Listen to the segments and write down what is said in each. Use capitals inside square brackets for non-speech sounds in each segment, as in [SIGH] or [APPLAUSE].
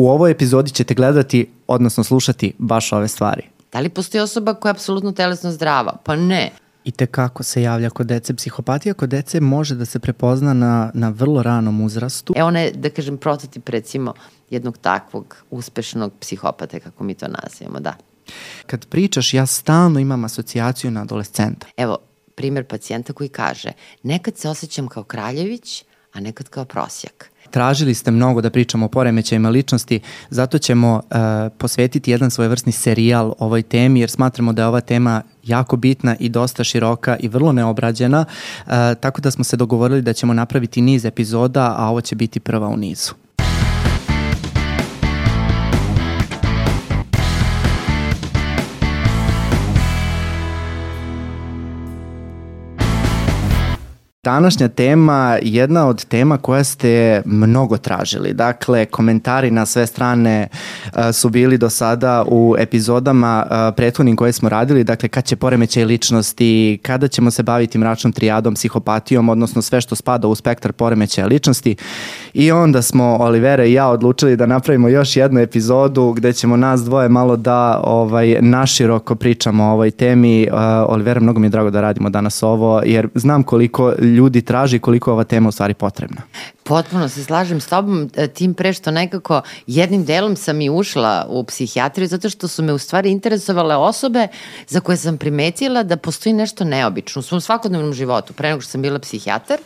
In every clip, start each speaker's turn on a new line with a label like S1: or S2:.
S1: u ovoj epizodi ćete gledati, odnosno slušati baš ove stvari.
S2: Da li postoji osoba koja je apsolutno telesno zdrava? Pa ne.
S1: I te kako se javlja kod dece? Psihopatija kod dece može da se prepozna na, na vrlo ranom uzrastu.
S2: E ona je, da kažem, prototip recimo jednog takvog uspešnog psihopate, kako mi to nazivamo, da.
S1: Kad pričaš, ja stalno imam asocijaciju na adolescenta.
S2: Evo, primjer pacijenta koji kaže, nekad se osjećam kao kraljević, a nekad kao prosjak.
S1: Tražili ste mnogo da pričamo o poremećajima ličnosti, zato ćemo uh, posvetiti jedan svojevrsni serijal ovoj temi, jer smatramo da je ova tema jako bitna i dosta široka i vrlo neobrađena, uh, tako da smo se dogovorili da ćemo napraviti niz epizoda, a ovo će biti prva u nizu. Današnja tema jedna od tema koja ste mnogo tražili. Dakle, komentari na sve strane uh, su bili do sada u epizodama uh, prethodnim koje smo radili. Dakle, kad će poremećaj ličnosti, kada ćemo se baviti mračnom trijadom, psihopatijom, odnosno sve što spada u spektar poremećaja ličnosti. I onda smo Olivera i ja odlučili da napravimo još jednu epizodu gde ćemo nas dvoje malo da ovaj, naširoko pričamo o ovoj temi. Uh, Olivera, mnogo mi je drago da radimo danas ovo, jer znam koliko ljudi traži koliko je ova tema u stvari potrebna.
S2: Potpuno se slažem s tobom, e, tim pre što nekako jednim delom sam i ušla u psihijatriju zato što su me u stvari interesovale osobe za koje sam primetila da postoji nešto neobično u svom svakodnevnom životu, pre nego što sam bila psihijatar,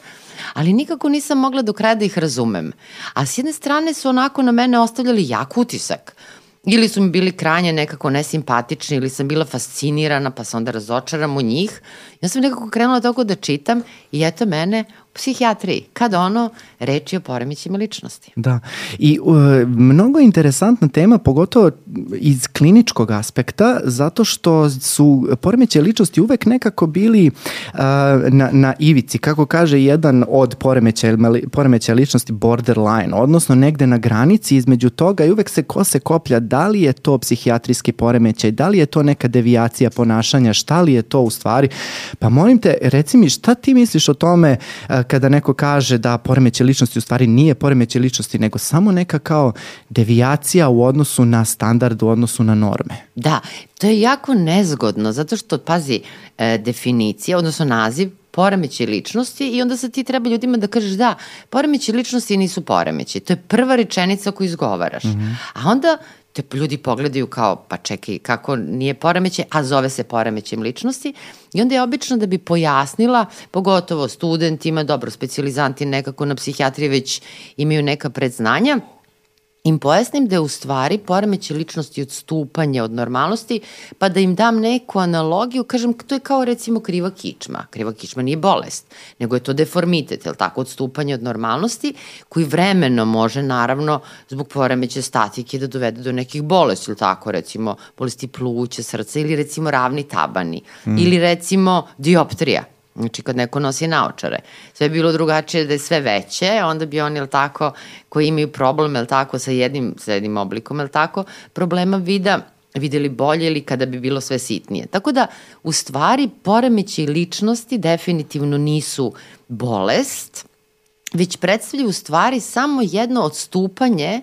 S2: ali nikako nisam mogla do kraja da ih razumem. A s jedne strane su onako na mene ostavljali jak utisak ili su mi bili krajnje nekako nesimpatični ili sam bila fascinirana pa se onda razočaram u njih. Ja sam nekako krenula tako da čitam i eto mene psihijatriji, kad ono reči o poremećima ličnosti.
S1: Da, i uh, mnogo interesantna tema, pogotovo iz kliničkog aspekta, zato što su poremeće ličnosti uvek nekako bili uh, na, na ivici, kako kaže jedan od poremeća, poremeća ličnosti borderline, odnosno negde na granici između toga i uvek se kose koplja da li je to psihijatrijski poremećaj, da li je to neka devijacija ponašanja, šta li je to u stvari. Pa molim te, reci mi šta ti misliš o tome uh, kada neko kaže da poremeće ličnosti u stvari nije poremeće ličnosti, nego samo neka kao devijacija u odnosu na standard, u odnosu na norme.
S2: Da, to je jako nezgodno, zato što, pazi, e, definicija, odnosno naziv poremeće ličnosti i onda sad ti treba ljudima da kažeš da, poremeće ličnosti nisu poremeće. To je prva rečenica koju izgovaraš. Mm -hmm. A onda te ljudi pogledaju kao, pa čekaj, kako nije poremeće, a zove se poremećem ličnosti. I onda je obično da bi pojasnila, pogotovo studentima, dobro, specializanti nekako na psihijatriji već imaju neka predznanja, im pojasnim da je u stvari poremeće ličnosti odstupanje od normalnosti, pa da im dam neku analogiju, kažem, to je kao recimo kriva kičma. Kriva kičma nije bolest, nego je to deformitet, je li tako, odstupanje od normalnosti, koji vremeno može, naravno, zbog poremeće statike da dovede do nekih bolesti, ili tako, recimo, bolesti pluća, srca, ili recimo ravni tabani, mm. ili recimo dioptrija Znači kad neko nosi naočare. Sve je bilo drugačije da je sve veće, onda bi oni, jel tako, koji imaju problem, jel tako, sa jednim, sa jednim oblikom, jel tako, problema vida videli bolje ili kada bi bilo sve sitnije. Tako da, u stvari, poremeći ličnosti definitivno nisu bolest, već predstavljaju u stvari samo jedno odstupanje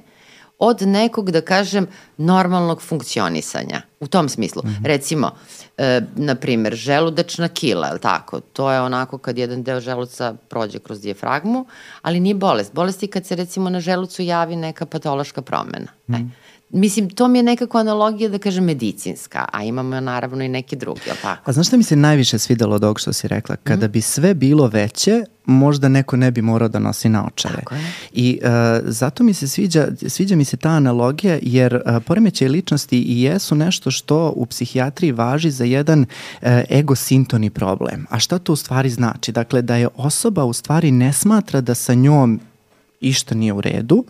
S2: od nekog, da kažem, normalnog funkcionisanja. U tom smislu. Mm -hmm. Recimo, e, na primer, želudačna kila, je tako? To je onako kad jedan deo želuca prođe kroz dijafragmu, ali nije bolest. Bolest je kad se recimo na želucu javi neka patološka promena. Mm -hmm. e, mhm. Mislim, to mi je nekako analogija, da kažem, medicinska, a imamo naravno i neke druge, je li tako?
S1: A znaš šta mi se najviše svidelo od ovog što si rekla? Kada mm. bi sve bilo veće, možda neko ne bi morao da nosi naočare. Tako je. I uh, zato mi se sviđa, sviđa mi se ta analogija, jer uh, poremećaj ličnosti i jesu nešto što u psihijatriji važi za jedan uh, egosintoni problem. A šta to u stvari znači? Dakle, da je osoba u stvari ne smatra da sa njom išta nije u redu,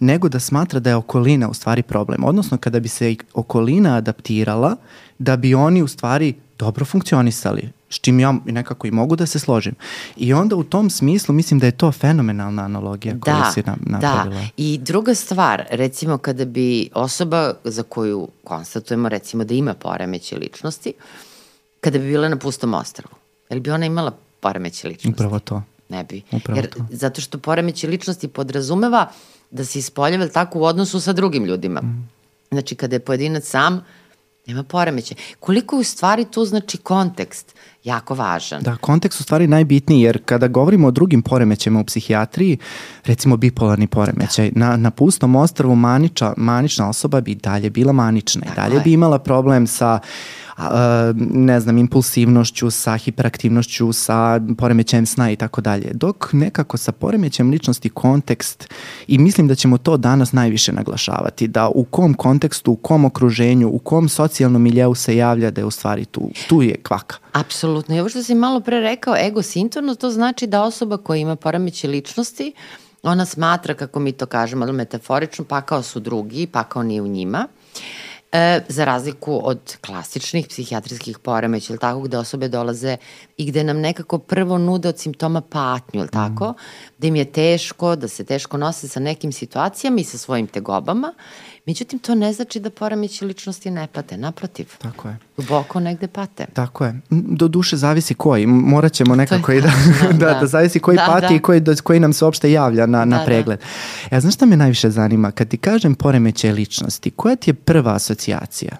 S1: nego da smatra da je okolina u stvari problem. Odnosno, kada bi se okolina adaptirala, da bi oni u stvari dobro funkcionisali, s čim ja nekako i mogu da se složim. I onda u tom smislu mislim da je to fenomenalna analogija da, koju si nam napravila.
S2: Da, i druga stvar, recimo kada bi osoba za koju konstatujemo recimo da ima poremeće ličnosti, kada bi bila na pustom ostravu, je li bi ona imala poremeće ličnosti?
S1: Upravo to.
S2: Ne bi.
S1: Upravo
S2: Jer,
S1: to.
S2: zato što poremeće ličnosti podrazumeva da se ispoljava tako u odnosu sa drugim ljudima. Mm. Znači, kada je pojedinac sam, nema poremeće. Koliko je u stvari tu znači kontekst jako važan.
S1: Da, kontekst u stvari najbitniji, jer kada govorimo o drugim poremećajima u psihijatriji, recimo bipolarni poremećaj, da. na, na pustom ostrvu maniča, manična osoba bi dalje bila manična i dalje je. bi imala problem sa ne znam, impulsivnošću, sa hiperaktivnošću, sa poremećajem sna i tako dalje. Dok nekako sa poremećajem ličnosti kontekst i mislim da ćemo to danas najviše naglašavati, da u kom kontekstu, u kom okruženju, u kom socijalnom miljeu se javlja da je u stvari tu, tu je kvaka.
S2: Apsolutno. I ovo što si malo pre rekao, egosintorno, to znači da osoba koja ima poremeće ličnosti, ona smatra, kako mi to kažemo, metaforično, pakao su drugi, pakao nije u njima. Uh, E, za razliku od klasičnih psihijatrijskih poremeća, ili tako, gde osobe dolaze i gde nam nekako prvo nude od simptoma patnju, ili tako, mm. da im je teško, da se teško nose sa nekim situacijama i sa svojim tegobama Međutim, to ne znači da poremeći ličnosti ne pate, naprotiv.
S1: Tako je.
S2: Duboko negde pate.
S1: Tako je. Do duše zavisi koji. Morat ćemo nekako i da, [LAUGHS] da, da, da, zavisi koji da, pati da. i koji, koji nam se uopšte javlja na, na da, da. pregled. Da. Ja, znaš šta me najviše zanima? Kad ti kažem poremeće ličnosti, koja ti je prva asocijacija?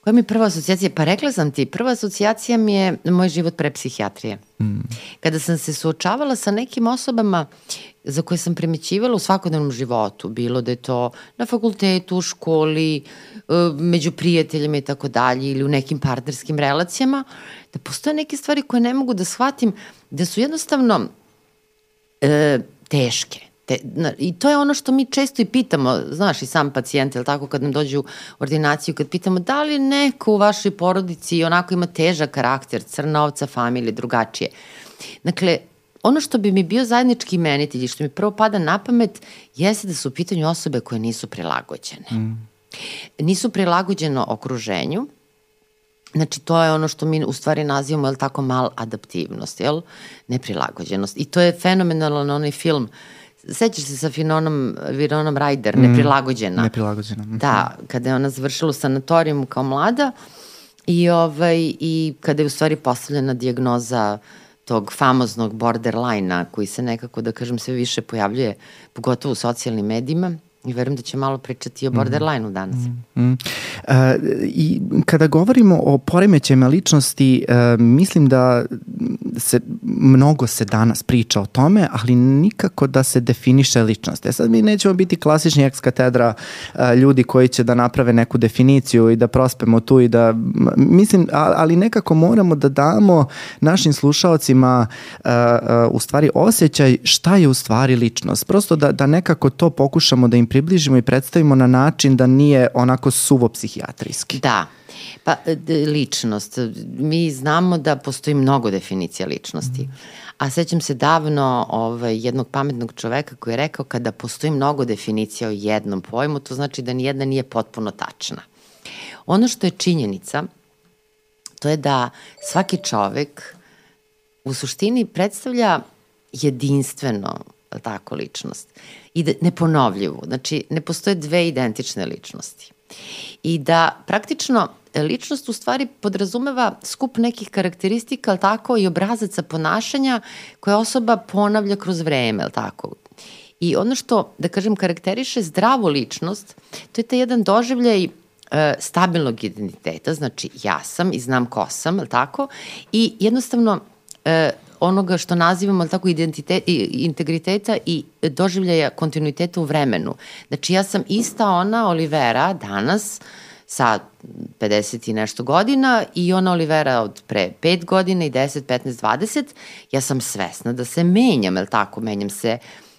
S2: Koja mi je prva asocijacija? Pa rekla sam ti, prva asocijacija mi je moj život pre psihijatrije. Mm. Kada sam se suočavala sa nekim osobama za koje sam primećivala u svakodnevnom životu, bilo da je to na fakultetu, u školi, e, među prijateljima i tako dalje, ili u nekim partnerskim relacijama, da postoje neke stvari koje ne mogu da shvatim, da su jednostavno e, teške Te, na, I to je ono što mi često i pitamo, znaš i sam pacijent, ili tako, kad nam dođe u ordinaciju, kad pitamo da li neko u vašoj porodici onako ima težak karakter, crna ovca, familije, drugačije. Dakle, ono što bi mi bio zajednički imenitelj i što mi prvo pada na pamet jeste da su u pitanju osobe koje nisu prilagođene. Mm. Nisu prilagođeno okruženju, Znači, to je ono što mi u stvari nazivamo, je tako, mal adaptivnost, jel? Neprilagođenost. I to je fenomenalan onaj film uh, Sećaš se sa Finonom, Vironom Ryder, mm, neprilagođena.
S1: Neprilagođena. Mm.
S2: Da, kada je ona završila u sanatorijumu kao mlada i, ovaj, i kada je u stvari postavljena diagnoza tog famoznog borderline-a koji se nekako, da kažem, sve više pojavljuje, pogotovo u socijalnim medijima, I verujem da će malo pričati o borderline-u danas. Mm, mm.
S1: Uh, I kada govorimo o poremećajima ličnosti, uh, mislim da se, mnogo se danas priča o tome, ali nikako da se definiše ličnost. E sad mi nećemo biti klasični ex katedra uh, ljudi koji će da naprave neku definiciju i da prospemo tu i da, mislim, ali nekako moramo da damo našim slušalcima uh, uh, u stvari osjećaj šta je u stvari ličnost. Prosto da, da nekako to pokušamo da im približimo i predstavimo na način da nije onako suvo psihijatrijski.
S2: Da, Pa, ličnost. Mi znamo da postoji mnogo definicija ličnosti. A sećam se davno ovaj, jednog pametnog čoveka koji je rekao kada postoji mnogo definicija o jednom pojmu, to znači da nijedna nije potpuno tačna. Ono što je činjenica, to je da svaki čovek u suštini predstavlja jedinstveno tako ličnost i da, neponovljivu. Znači, ne postoje dve identične ličnosti. I da praktično ličnost u stvari podrazumeva skup nekih karakteristika, ali tako, i obrazaca ponašanja koje osoba ponavlja kroz vreme, ali tako. I ono što, da kažem, karakteriše zdravu ličnost, to je taj jedan doživljaj e, stabilnog identiteta, znači ja sam i znam ko sam, ali tako, i jednostavno e, onoga što nazivamo tako identitet, integriteta i doživljaja kontinuiteta u vremenu. Znači ja sam ista ona Olivera danas sa 50 i nešto godina i ona Olivera od pre 5 godina i 10, 15, 20, ja sam svesna da se menjam, je tako? Menjam se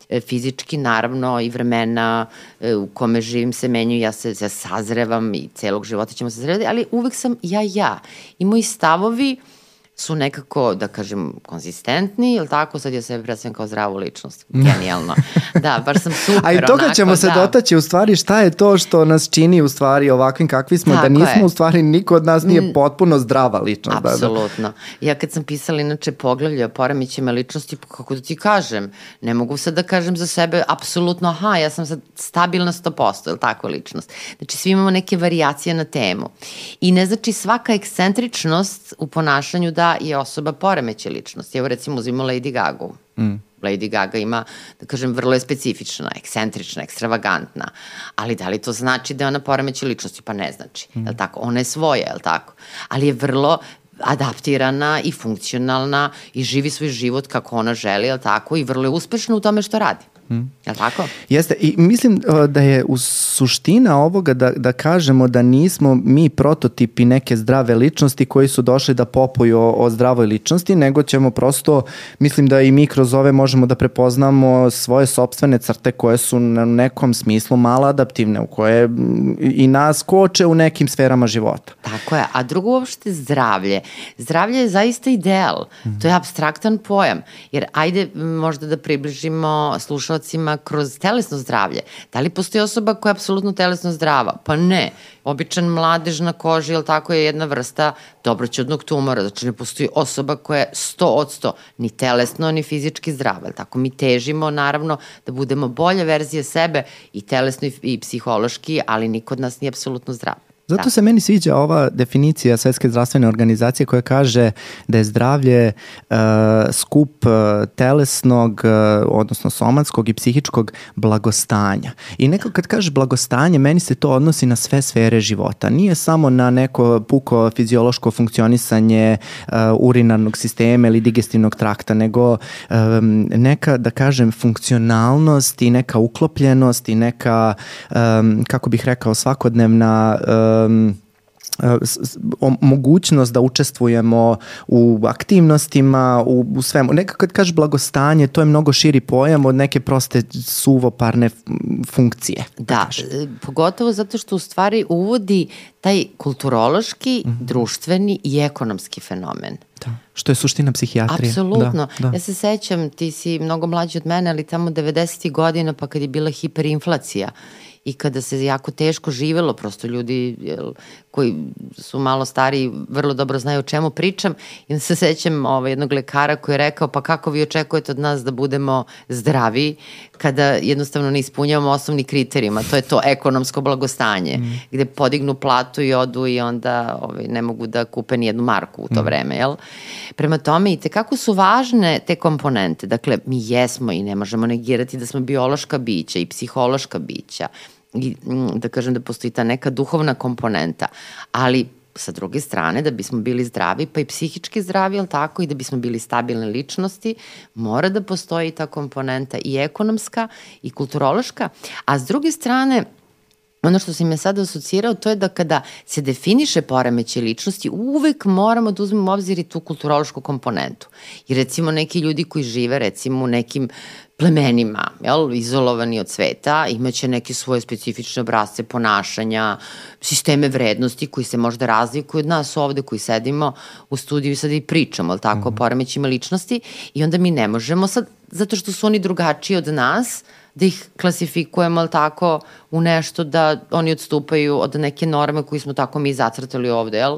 S2: e, fizički, naravno, i vremena e, u kome živim se menju, ja se ja sazrevam i celog života ćemo se sazrevati, ali uvek sam ja ja. I moji stavovi uh, su nekako, da kažem, konzistentni, ili tako, sad ja sebe predstavljam kao zdravu ličnost. [LAUGHS] Genijalno. Da, baš sam super.
S1: A i toga
S2: onako,
S1: ćemo se da. dotaći, u stvari, šta je to što nas čini u stvari ovakvim kakvi smo, da tako da nismo je. u stvari, niko od nas nije potpuno zdrava ličnost.
S2: Apsolutno.
S1: Da,
S2: da. Ja kad sam pisala inače poglavlje o poremećima ličnosti, kako da ti kažem, ne mogu sad da kažem za sebe apsolutno, aha, ja sam sad stabilna 100%, ili tako ličnost. Znači, svi imamo neke variacije na temu. I ne znači svaka ekscentričnost u ponašanju da da je osoba poremeće ličnosti. Evo recimo uzimo Lady Gaga. Mm. Lady Gaga ima, da kažem, vrlo je specifična, ekscentrična, ekstravagantna, ali da li to znači da je ona poremeće ličnosti? Pa ne znači, mm. je tako? Ona je svoja, je li tako? Ali je vrlo adaptirana i funkcionalna i živi svoj život kako ona želi, je li tako? I vrlo je uspešna u tome što radi. Mm. Je tako?
S1: Jeste, i mislim uh, da je u suština ovoga da, da kažemo da nismo mi prototipi neke zdrave ličnosti koji su došli da popuju o, o zdravoj ličnosti, nego ćemo prosto, mislim da i mi kroz ove možemo da prepoznamo svoje sobstvene crte koje su na nekom smislu malo adaptivne, u koje i nas koče u nekim sferama života.
S2: Tako je, a drugo uopšte zdravlje. Zdravlje je zaista ideal, mm. to je abstraktan pojam, jer ajde možda da približimo slušalce slušalcima kroz telesno zdravlje. Da li postoji osoba koja je apsolutno telesno zdrava? Pa ne. Običan mladež na koži, ili tako je jedna vrsta dobroćudnog tumora. Znači ne postoji osoba koja je 100 od 100 ni telesno, ni fizički zdrava. Tako mi težimo naravno da budemo bolja verzija sebe i telesno i, i psihološki, ali niko od nas nije apsolutno zdrav.
S1: Zato da. se meni sviđa ova definicija Svetske zdravstvene organizacije koja kaže da je zdravlje uh, skup uh, telesnog, uh, odnosno somatskog i psihičkog blagostanja. I neko kad kaže blagostanje, meni se to odnosi na sve sfere života. Nije samo na neko puko fiziološko funkcionisanje uh, urinarnog sistema ili digestivnog trakta, nego um, neka, da kažem, funkcionalnost i neka uklopljenost i neka, um, kako bih rekao, svakodnevna uh, um, mogućnost da učestvujemo u aktivnostima, u, u svemu. Neka kad kažeš blagostanje, to je mnogo širi pojam od neke proste suvoparne funkcije.
S2: Da, da pogotovo zato što u stvari uvodi taj kulturološki, mm -hmm. društveni i ekonomski fenomen.
S1: Da. Što je suština psihijatrije.
S2: Apsolutno. Da, da. Ja se sećam, ti si mnogo mlađi od mene, ali tamo 90. godina pa kad je bila hiperinflacija i kada se jako teško živelo, prosto ljudi jel, koji su malo stari vrlo dobro znaju o čemu pričam. I se sećam ovaj, jednog lekara koji je rekao pa kako vi očekujete od nas da budemo zdravi kada jednostavno ne ispunjavamo osnovni kriterijuma, to je to ekonomsko blagostanje, mm. gde podignu platu i odu i onda ovaj, ne mogu da kupe ni jednu marku u to mm. vreme, jel? Prema tome i tekako su važne te komponente, dakle mi jesmo i ne možemo negirati da smo biološka bića i psihološka bića, i mm, da kažem da postoji ta neka duhovna komponenta, ali sa druge strane, da bismo bili zdravi, pa i psihički zdravi, ali tako, i da bismo bili stabilne ličnosti, mora da postoji ta komponenta i ekonomska i kulturološka, a s druge strane, ono što si me sada asocirao, to je da kada se definiše poremeće ličnosti, uvek moramo da uzmemo obzir i tu kulturološku komponentu. I recimo neki ljudi koji žive recimo u nekim plemenima, jel, izolovani od sveta, imaće neke svoje specifične obrazce ponašanja, sisteme vrednosti koji se možda razlikuju od nas ovde koji sedimo u studiju i sad i pričamo, jel tako, mm -hmm. o poremećima ličnosti i onda mi ne možemo sad, zato što su oni drugačiji od nas, da ih klasifikujemo, ali tako, u nešto da oni odstupaju od neke norme koje smo tako mi zacrtali ovde, jel?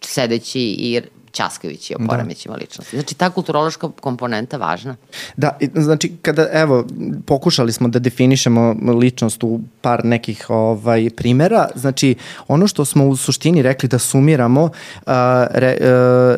S2: sedeći i Ćasković je o poremećima da. ličnosti. Znači, ta kulturološka komponenta važna.
S1: Da, znači, kada, evo, pokušali smo da definišemo ličnost u par nekih ovaj, primera, znači, ono što smo u suštini rekli da sumiramo, re, uh,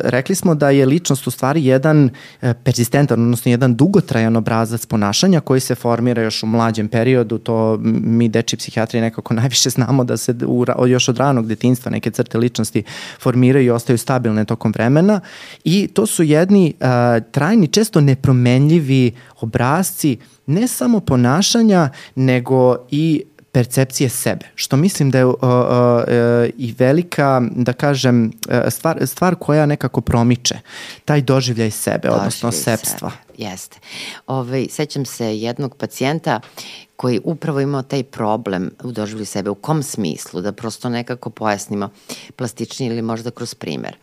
S1: rekli smo da je ličnost u stvari jedan uh, persistentan, odnosno jedan dugotrajan obrazac ponašanja koji se formira još u mlađem periodu, to mi deči psihijatri nekako najviše znamo da se u, još od ranog detinstva neke crte ličnosti formiraju i ostaju stabilne tokom vremena vremena i to su jedni uh, trajni, često nepromenljivi obrazci ne samo ponašanja, nego i percepcije sebe, što mislim da je uh, uh, i velika, da kažem, stvar, stvar koja nekako promiče taj doživljaj sebe, doživljaj odnosno sebstva. Sebe.
S2: Jeste. Ove, ovaj, sećam se jednog pacijenta koji upravo imao taj problem u doživlju sebe, u kom smislu, da prosto nekako pojasnimo plastičnije ili možda kroz primer.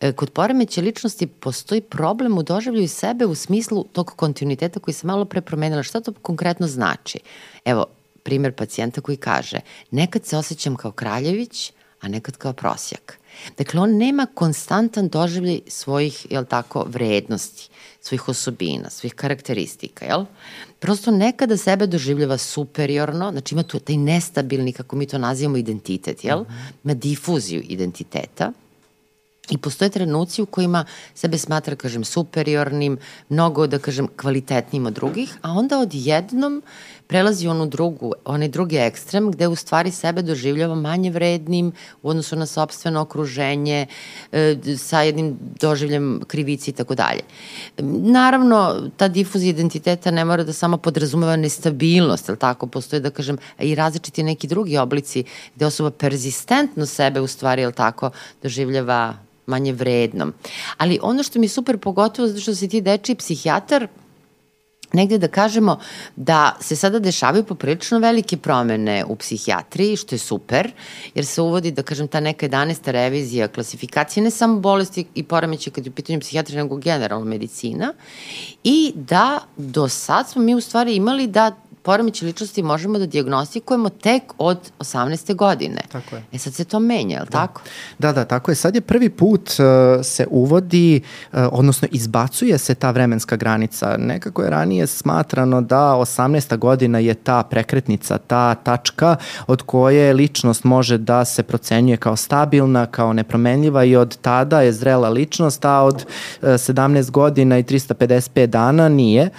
S2: E, kod poremeće ličnosti postoji problem u doživlju sebe u smislu tog kontinuiteta koji se malo pre promenila. Šta to konkretno znači? Evo, primer pacijenta koji kaže, nekad se osjećam kao kraljević, a nekad kao prosjak. Dakle, on nema konstantan doživljaj svojih, jel tako, vrednosti, svojih osobina, svojih karakteristika, jel? Prosto nekada sebe doživljava superiorno, znači ima tu taj nestabilni, kako mi to nazivamo, identitet, jel? Ima difuziju identiteta, I postoje trenuci u kojima sebe smatra, kažem, superiornim, mnogo, da kažem, kvalitetnim od drugih, a onda odjednom prelazi onu drugu, onaj drugi ekstrem gde u stvari sebe doživljava manje vrednim u odnosu na sobstveno okruženje, e, sa jednim doživljem krivici i tako dalje. Naravno, ta difuzija identiteta ne mora da samo podrazumeva nestabilnost, ali tako, postoje, da kažem, i različiti neki drugi oblici gde osoba persistentno sebe u stvari, ali tako, doživljava manje vrednom. Ali ono što mi je super pogotovo zato što si ti deči psihijatar, negde da kažemo da se sada dešavaju poprilično velike promene u psihijatriji, što je super, jer se uvodi, da kažem, ta neka 11. revizija klasifikacije, ne samo bolesti i poremeće kad je u pitanju psihijatrija, nego generalno medicina, i da do sad smo mi u stvari imali da poremeće ličnosti možemo da diagnostikujemo tek od 18. godine.
S1: Tako je.
S2: E sad se to menja, je li
S1: da.
S2: tako?
S1: Da, da, tako je. Sad je prvi put uh, se uvodi, uh, odnosno izbacuje se ta vremenska granica. Nekako je ranije smatrano da 18. godina je ta prekretnica, ta tačka od koje ličnost može da se procenjuje kao stabilna, kao nepromenljiva i od tada je zrela ličnost, a od uh, 17 godina i 355 dana nije.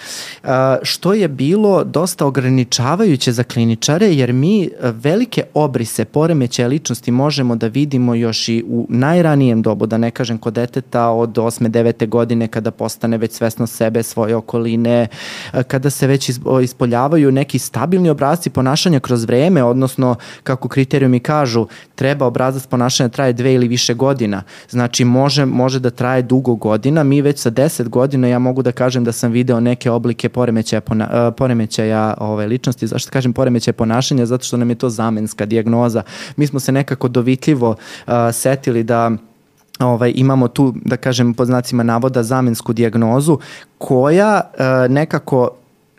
S1: Uh, što je bilo dosta ograničavajuće za kliničare jer mi e, velike obrise poremećaja ličnosti možemo da vidimo još i u najranijem dobu, da ne kažem kod deteta od 8. 9. godine kada postane već svesno sebe, svoje okoline, e, kada se već ispoljavaju neki stabilni obrazci ponašanja kroz vreme, odnosno kako kriterijumi kažu, treba obrazac ponašanja da traje dve ili više godina. Znači može, može da traje dugo godina, mi već sa 10 godina ja mogu da kažem da sam video neke oblike poremećaja, e, poremećaja ovaj, ličnosti. Zašto kažem poremećaj ponašanja? Zato što nam je to zamenska dijagnoza. Mi smo se nekako dovitljivo uh, setili da ovaj, imamo tu, da kažem, po znacima navoda zamensku dijagnozu koja uh, nekako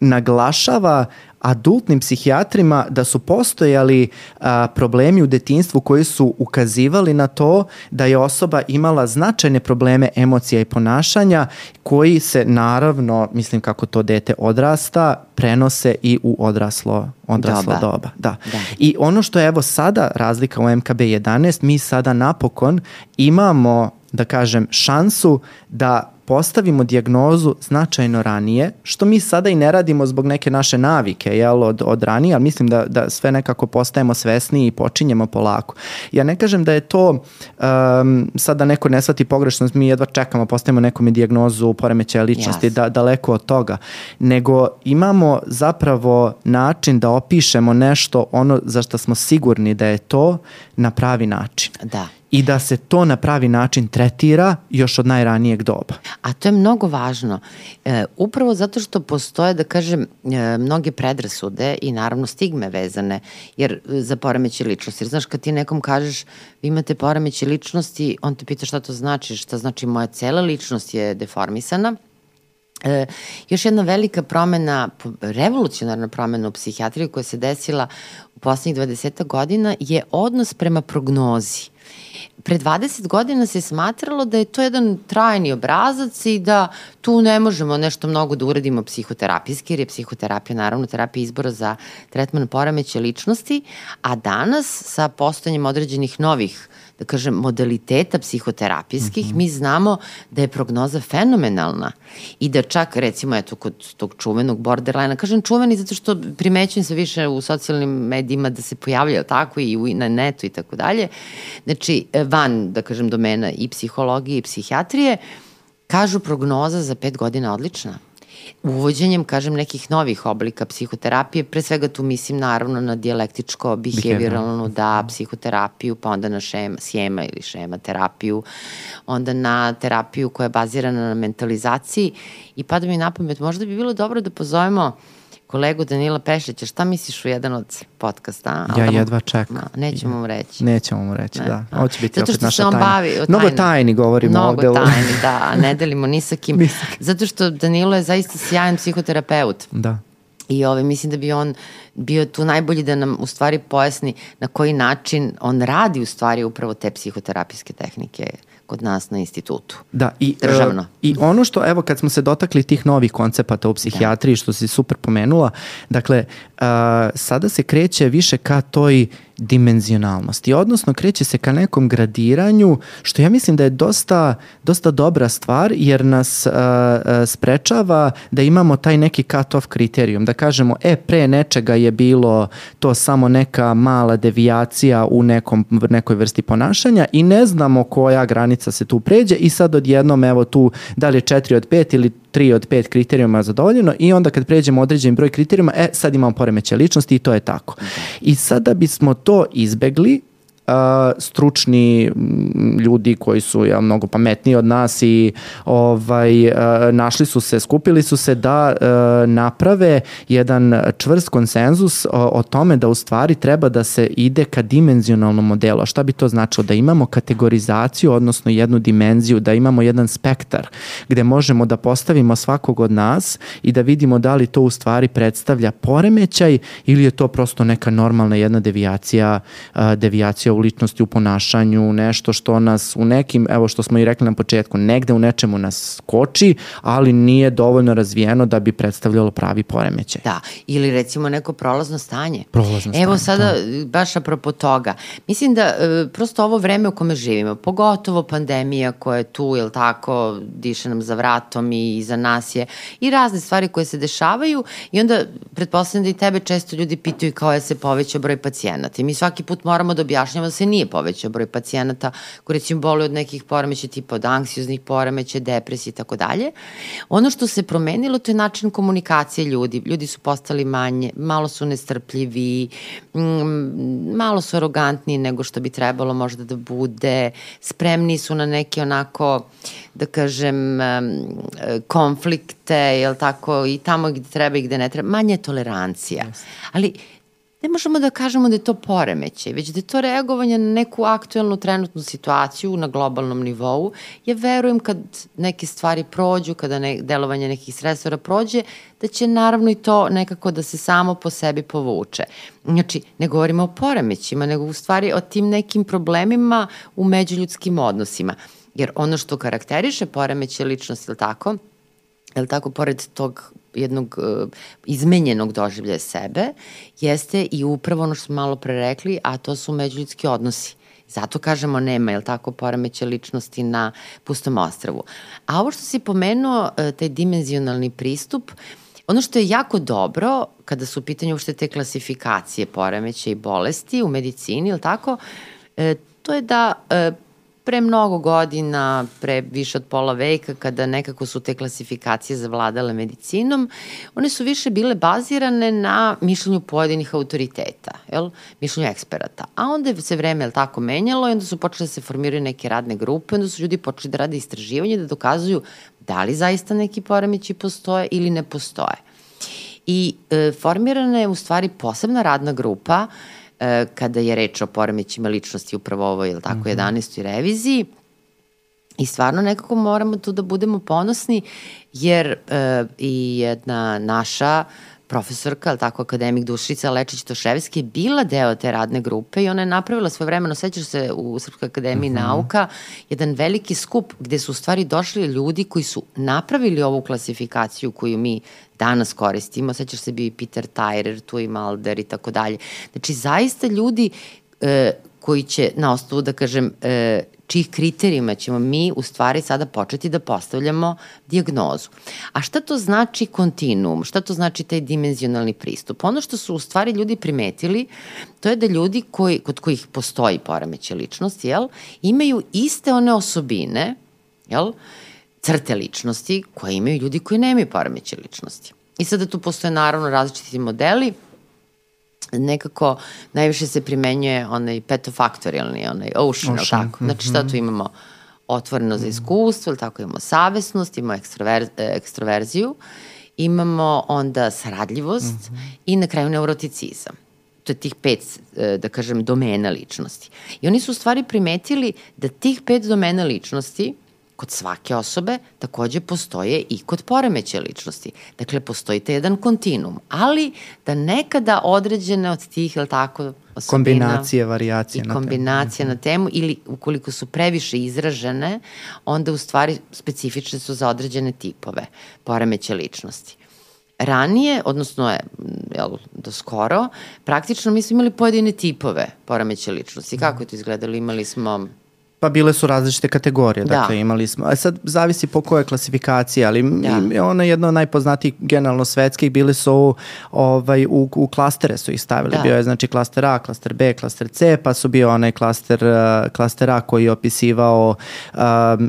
S1: naglašava adultnim psihijatrima da su postojali a, problemi u detinstvu koji su ukazivali na to da je osoba imala značajne probleme emocija i ponašanja koji se naravno, mislim kako to dete odrasta, prenose i u odraslo, odraslo doba. doba. Da. da. I ono što je evo sada razlika u MKB 11, mi sada napokon imamo da kažem, šansu da postavimo dijagnozu značajno ranije, što mi sada i ne radimo zbog neke naše navike jel, od, od ranije, ali mislim da, da sve nekako postajemo svesni i počinjemo polako. Ja ne kažem da je to, um, sada da neko ne shvati pogrešno, mi jedva čekamo, postavimo nekom dijagnozu poremećaja ličnosti, yes. da, daleko od toga, nego imamo zapravo način da opišemo nešto ono za što smo sigurni da je to na pravi način.
S2: Da
S1: i da se to na pravi način tretira još od najranijeg doba.
S2: A to je mnogo važno. E, upravo zato što postoje, da kažem, e, mnoge predrasude i naravno stigme vezane jer e, za poremeće ličnosti. Jer znaš, kad ti nekom kažeš vi imate poremeće ličnosti, on te pita šta to znači, šta znači moja cela ličnost je deformisana, E, još jedna velika promena, revolucionarna promena u psihijatriji koja se desila u poslednjih 20 godina je odnos prema prognozi. Pre 20 godina se smatralo da je to jedan trajni obrazac i da tu ne možemo nešto mnogo da uradimo psihoterapijski, jer je psihoterapija naravno terapija izbora za tretman poremeće ličnosti, a danas sa postojanjem određenih novih da kažem, modaliteta psihoterapijskih, mm -hmm. mi znamo da je prognoza fenomenalna i da čak, recimo, eto, kod tog čuvenog borderline, kažem čuveni zato što primećujem se više u socijalnim medijima da se pojavljaju tako i na netu i tako dalje, znači, van, da kažem, domena i psihologije i psihijatrije, kažu prognoza za pet godina odlična uvođenjem, kažem, nekih novih oblika psihoterapije, pre svega tu mislim naravno na dijalektičko, behavioralnu, da, psihoterapiju, pa onda na šema, sjema ili šema terapiju, onda na terapiju koja je bazirana na mentalizaciji. I pada mi na pamet, možda bi bilo dobro da pozovemo uh, kolegu Danila Pešlića, šta misliš u jedan od podcasta?
S1: Ja jedva čekam.
S2: Nećemo mu reći.
S1: Nećemo mu reći, ne. da. Ovo će biti
S2: Zato
S1: opet naša
S2: tajna. Bavi o
S1: Mnogo tajni govorimo
S2: Mnogo
S1: ovde.
S2: Mnogo tajni, da, a ne delimo [LAUGHS] ni sa kim. Zato što Danilo je zaista sjajan psihoterapeut.
S1: Da.
S2: I ove, mislim da bi on bio tu najbolji da nam u stvari pojasni na koji način on radi u stvari upravo te psihoterapijske tehnike kod nas na institutu.
S1: Da, i,
S2: Državno. Uh,
S1: I ono što, evo, kad smo se dotakli tih novih koncepata u psihijatriji, da. što si super pomenula, dakle, uh, sada se kreće više ka toj dimenzionalnosti, odnosno kreće se ka nekom gradiranju, što ja mislim da je dosta, dosta dobra stvar, jer nas uh, sprečava da imamo taj neki cut-off kriterijum, da kažemo, e, pre nečega je bilo to samo neka mala devijacija u nekom, nekoj vrsti ponašanja i ne znamo koja granica se tu pređe i sad odjednom, evo tu, da li je 4 od 5 ili 3 od 5 kriterijuma zadovoljeno i onda kad pređemo određen broj kriterijuma, e, sad imamo poremeće ličnosti i to je tako. I sada bismo to izbegli, a, stručni ljudi koji su ja, mnogo pametniji od nas i ovaj a, našli su se, skupili su se da a, naprave jedan čvrst konsenzus o, o tome da u stvari treba da se ide ka dimenzionalnom modelu. A šta bi to značilo? Da imamo kategorizaciju, odnosno jednu dimenziju, da imamo jedan spektar gde možemo da postavimo svakog od nas i da vidimo da li to u stvari predstavlja poremećaj ili je to prosto neka normalna jedna devijacija, devijacija u ličnosti, u ponašanju, nešto što nas u nekim, evo što smo i rekli na početku, negde u nečemu nas koči, ali nije dovoljno razvijeno da bi predstavljalo pravi poremećaj.
S2: Da, ili recimo neko prolazno stanje.
S1: Prolazno stanje,
S2: Evo sada, da. baš apropo toga, mislim da e, prosto ovo vreme u kome živimo, pogotovo pandemija koja je tu, jel tako, diše nam za vratom i iza nas je, i razne stvari koje se dešavaju i onda pretpostavljam da i tebe često ljudi pitaju kao je se poveća broj pacijenata i mi svaki put moramo da objašnjamo da se nije povećao broj pacijenata koji recimo boli od nekih poremeća tipa od anksioznih poremeća, depresije i tako dalje. Ono što se promenilo to je način komunikacije ljudi. Ljudi su postali manje, malo su nestrpljivi, mm, malo su arogantniji nego što bi trebalo možda da bude, spremni su na neke onako, da kažem, konflikte, jel tako, i tamo gde treba i gde ne treba, manje tolerancija. Ali ne možemo da kažemo da je to poremećaj, već da je to reagovanje na neku aktuelnu trenutnu situaciju na globalnom nivou. Ja verujem kad neke stvari prođu, kada ne, delovanje nekih stresora prođe, da će naravno i to nekako da se samo po sebi povuče. Znači, ne govorimo o poremećima, nego u stvari o tim nekim problemima u međuljudskim odnosima. Jer ono što karakteriše poremeće ličnosti, ili tako, li tako, pored tog jednog uh, izmenjenog doživljaja sebe, jeste i upravo ono što smo malo pre rekli, a to su međuljudski odnosi. Zato kažemo nema, je li tako, poremeće ličnosti na pustom ostravu. A ovo što si pomenuo, uh, taj dimenzionalni pristup, Ono što je jako dobro, kada su u pitanju uopšte te klasifikacije poremeće i bolesti u medicini, ili tako, e, to je da e, pre mnogo godina, pre više od pola veka, kada nekako su te klasifikacije zavladale medicinom, one su više bile bazirane na mišljenju pojedinih autoriteta, jel? mišljenju eksperata. A onda se vreme, jel tako, menjalo i onda su počele da se formiraju neke radne grupe, onda su ljudi počeli da rade istraživanje, da dokazuju da li zaista neki poremeći postoje ili ne postoje. I e, formirana je u stvari posebna radna grupa kada je reč o poremećima ličnosti upravo ovo, ili tako, mm -hmm. 11. reviziji. I stvarno nekako moramo tu da budemo ponosni, jer e, i jedna naša profesorka, ali tako, akademik Dušica Lečić-Toševski, bila deo te radne grupe i ona je napravila svoje vremeno, sećaš se u Srpskoj akademiji uh mhm. -huh. nauka, jedan veliki skup gde su u stvari došli ljudi koji su napravili ovu klasifikaciju koju mi danas koristimo, sećaš se bio i Peter Tyrer, tu i Malder i tako dalje. Znači, zaista ljudi e, koji će na osnovu, da kažem, e, čih kriterijima ćemo mi u stvari sada početi da postavljamo diagnozu. A šta to znači kontinuum? Šta to znači taj dimenzionalni pristup? Ono što su u stvari ljudi primetili, to je da ljudi koji, kod kojih postoji poremeće ličnosti, jel, imaju iste one osobine, jel, crte ličnosti koje imaju ljudi koji nemaju poremeće ličnosti. I sada tu postoje naravno različiti modeli, nekako najviše se primenjuje onaj petofaktorijalni, onaj ocean, ocean. tako? Znači šta tu mhm. imamo? Otvoreno za iskustvo, ili tako imamo savesnost, imamo ekstrover, ekstroverziju, imamo onda saradljivost mm -hmm. i na kraju neuroticizam to je tih pet, e, da kažem, domena ličnosti. I oni su u stvari primetili da tih pet domena ličnosti kod svake osobe takođe postoje i kod poremeće ličnosti. Dakle, postoji te jedan kontinuum, ali da nekada određene od tih, ili tako,
S1: osobina, kombinacije, variacije
S2: i kombinacije na temu ili ukoliko su previše izražene, onda u stvari specifične su za određene tipove poremeće ličnosti. ranije, odnosno je, jel, do skoro, praktično mi smo imali pojedine tipove poremeće ličnosti. Kako je to izgledalo? Imali smo
S1: Pa bile su različite kategorije, da. dakle imali smo, a sad zavisi po kojoj klasifikaciji, ali da. ona je jedna od najpoznatijih generalno svetskih, bili su ovaj, u, u klastere su ih stavili, da. bio je znači klaster A, klaster B, klaster C, pa su bio onaj klaster, uh, klaster A koji je opisivao um,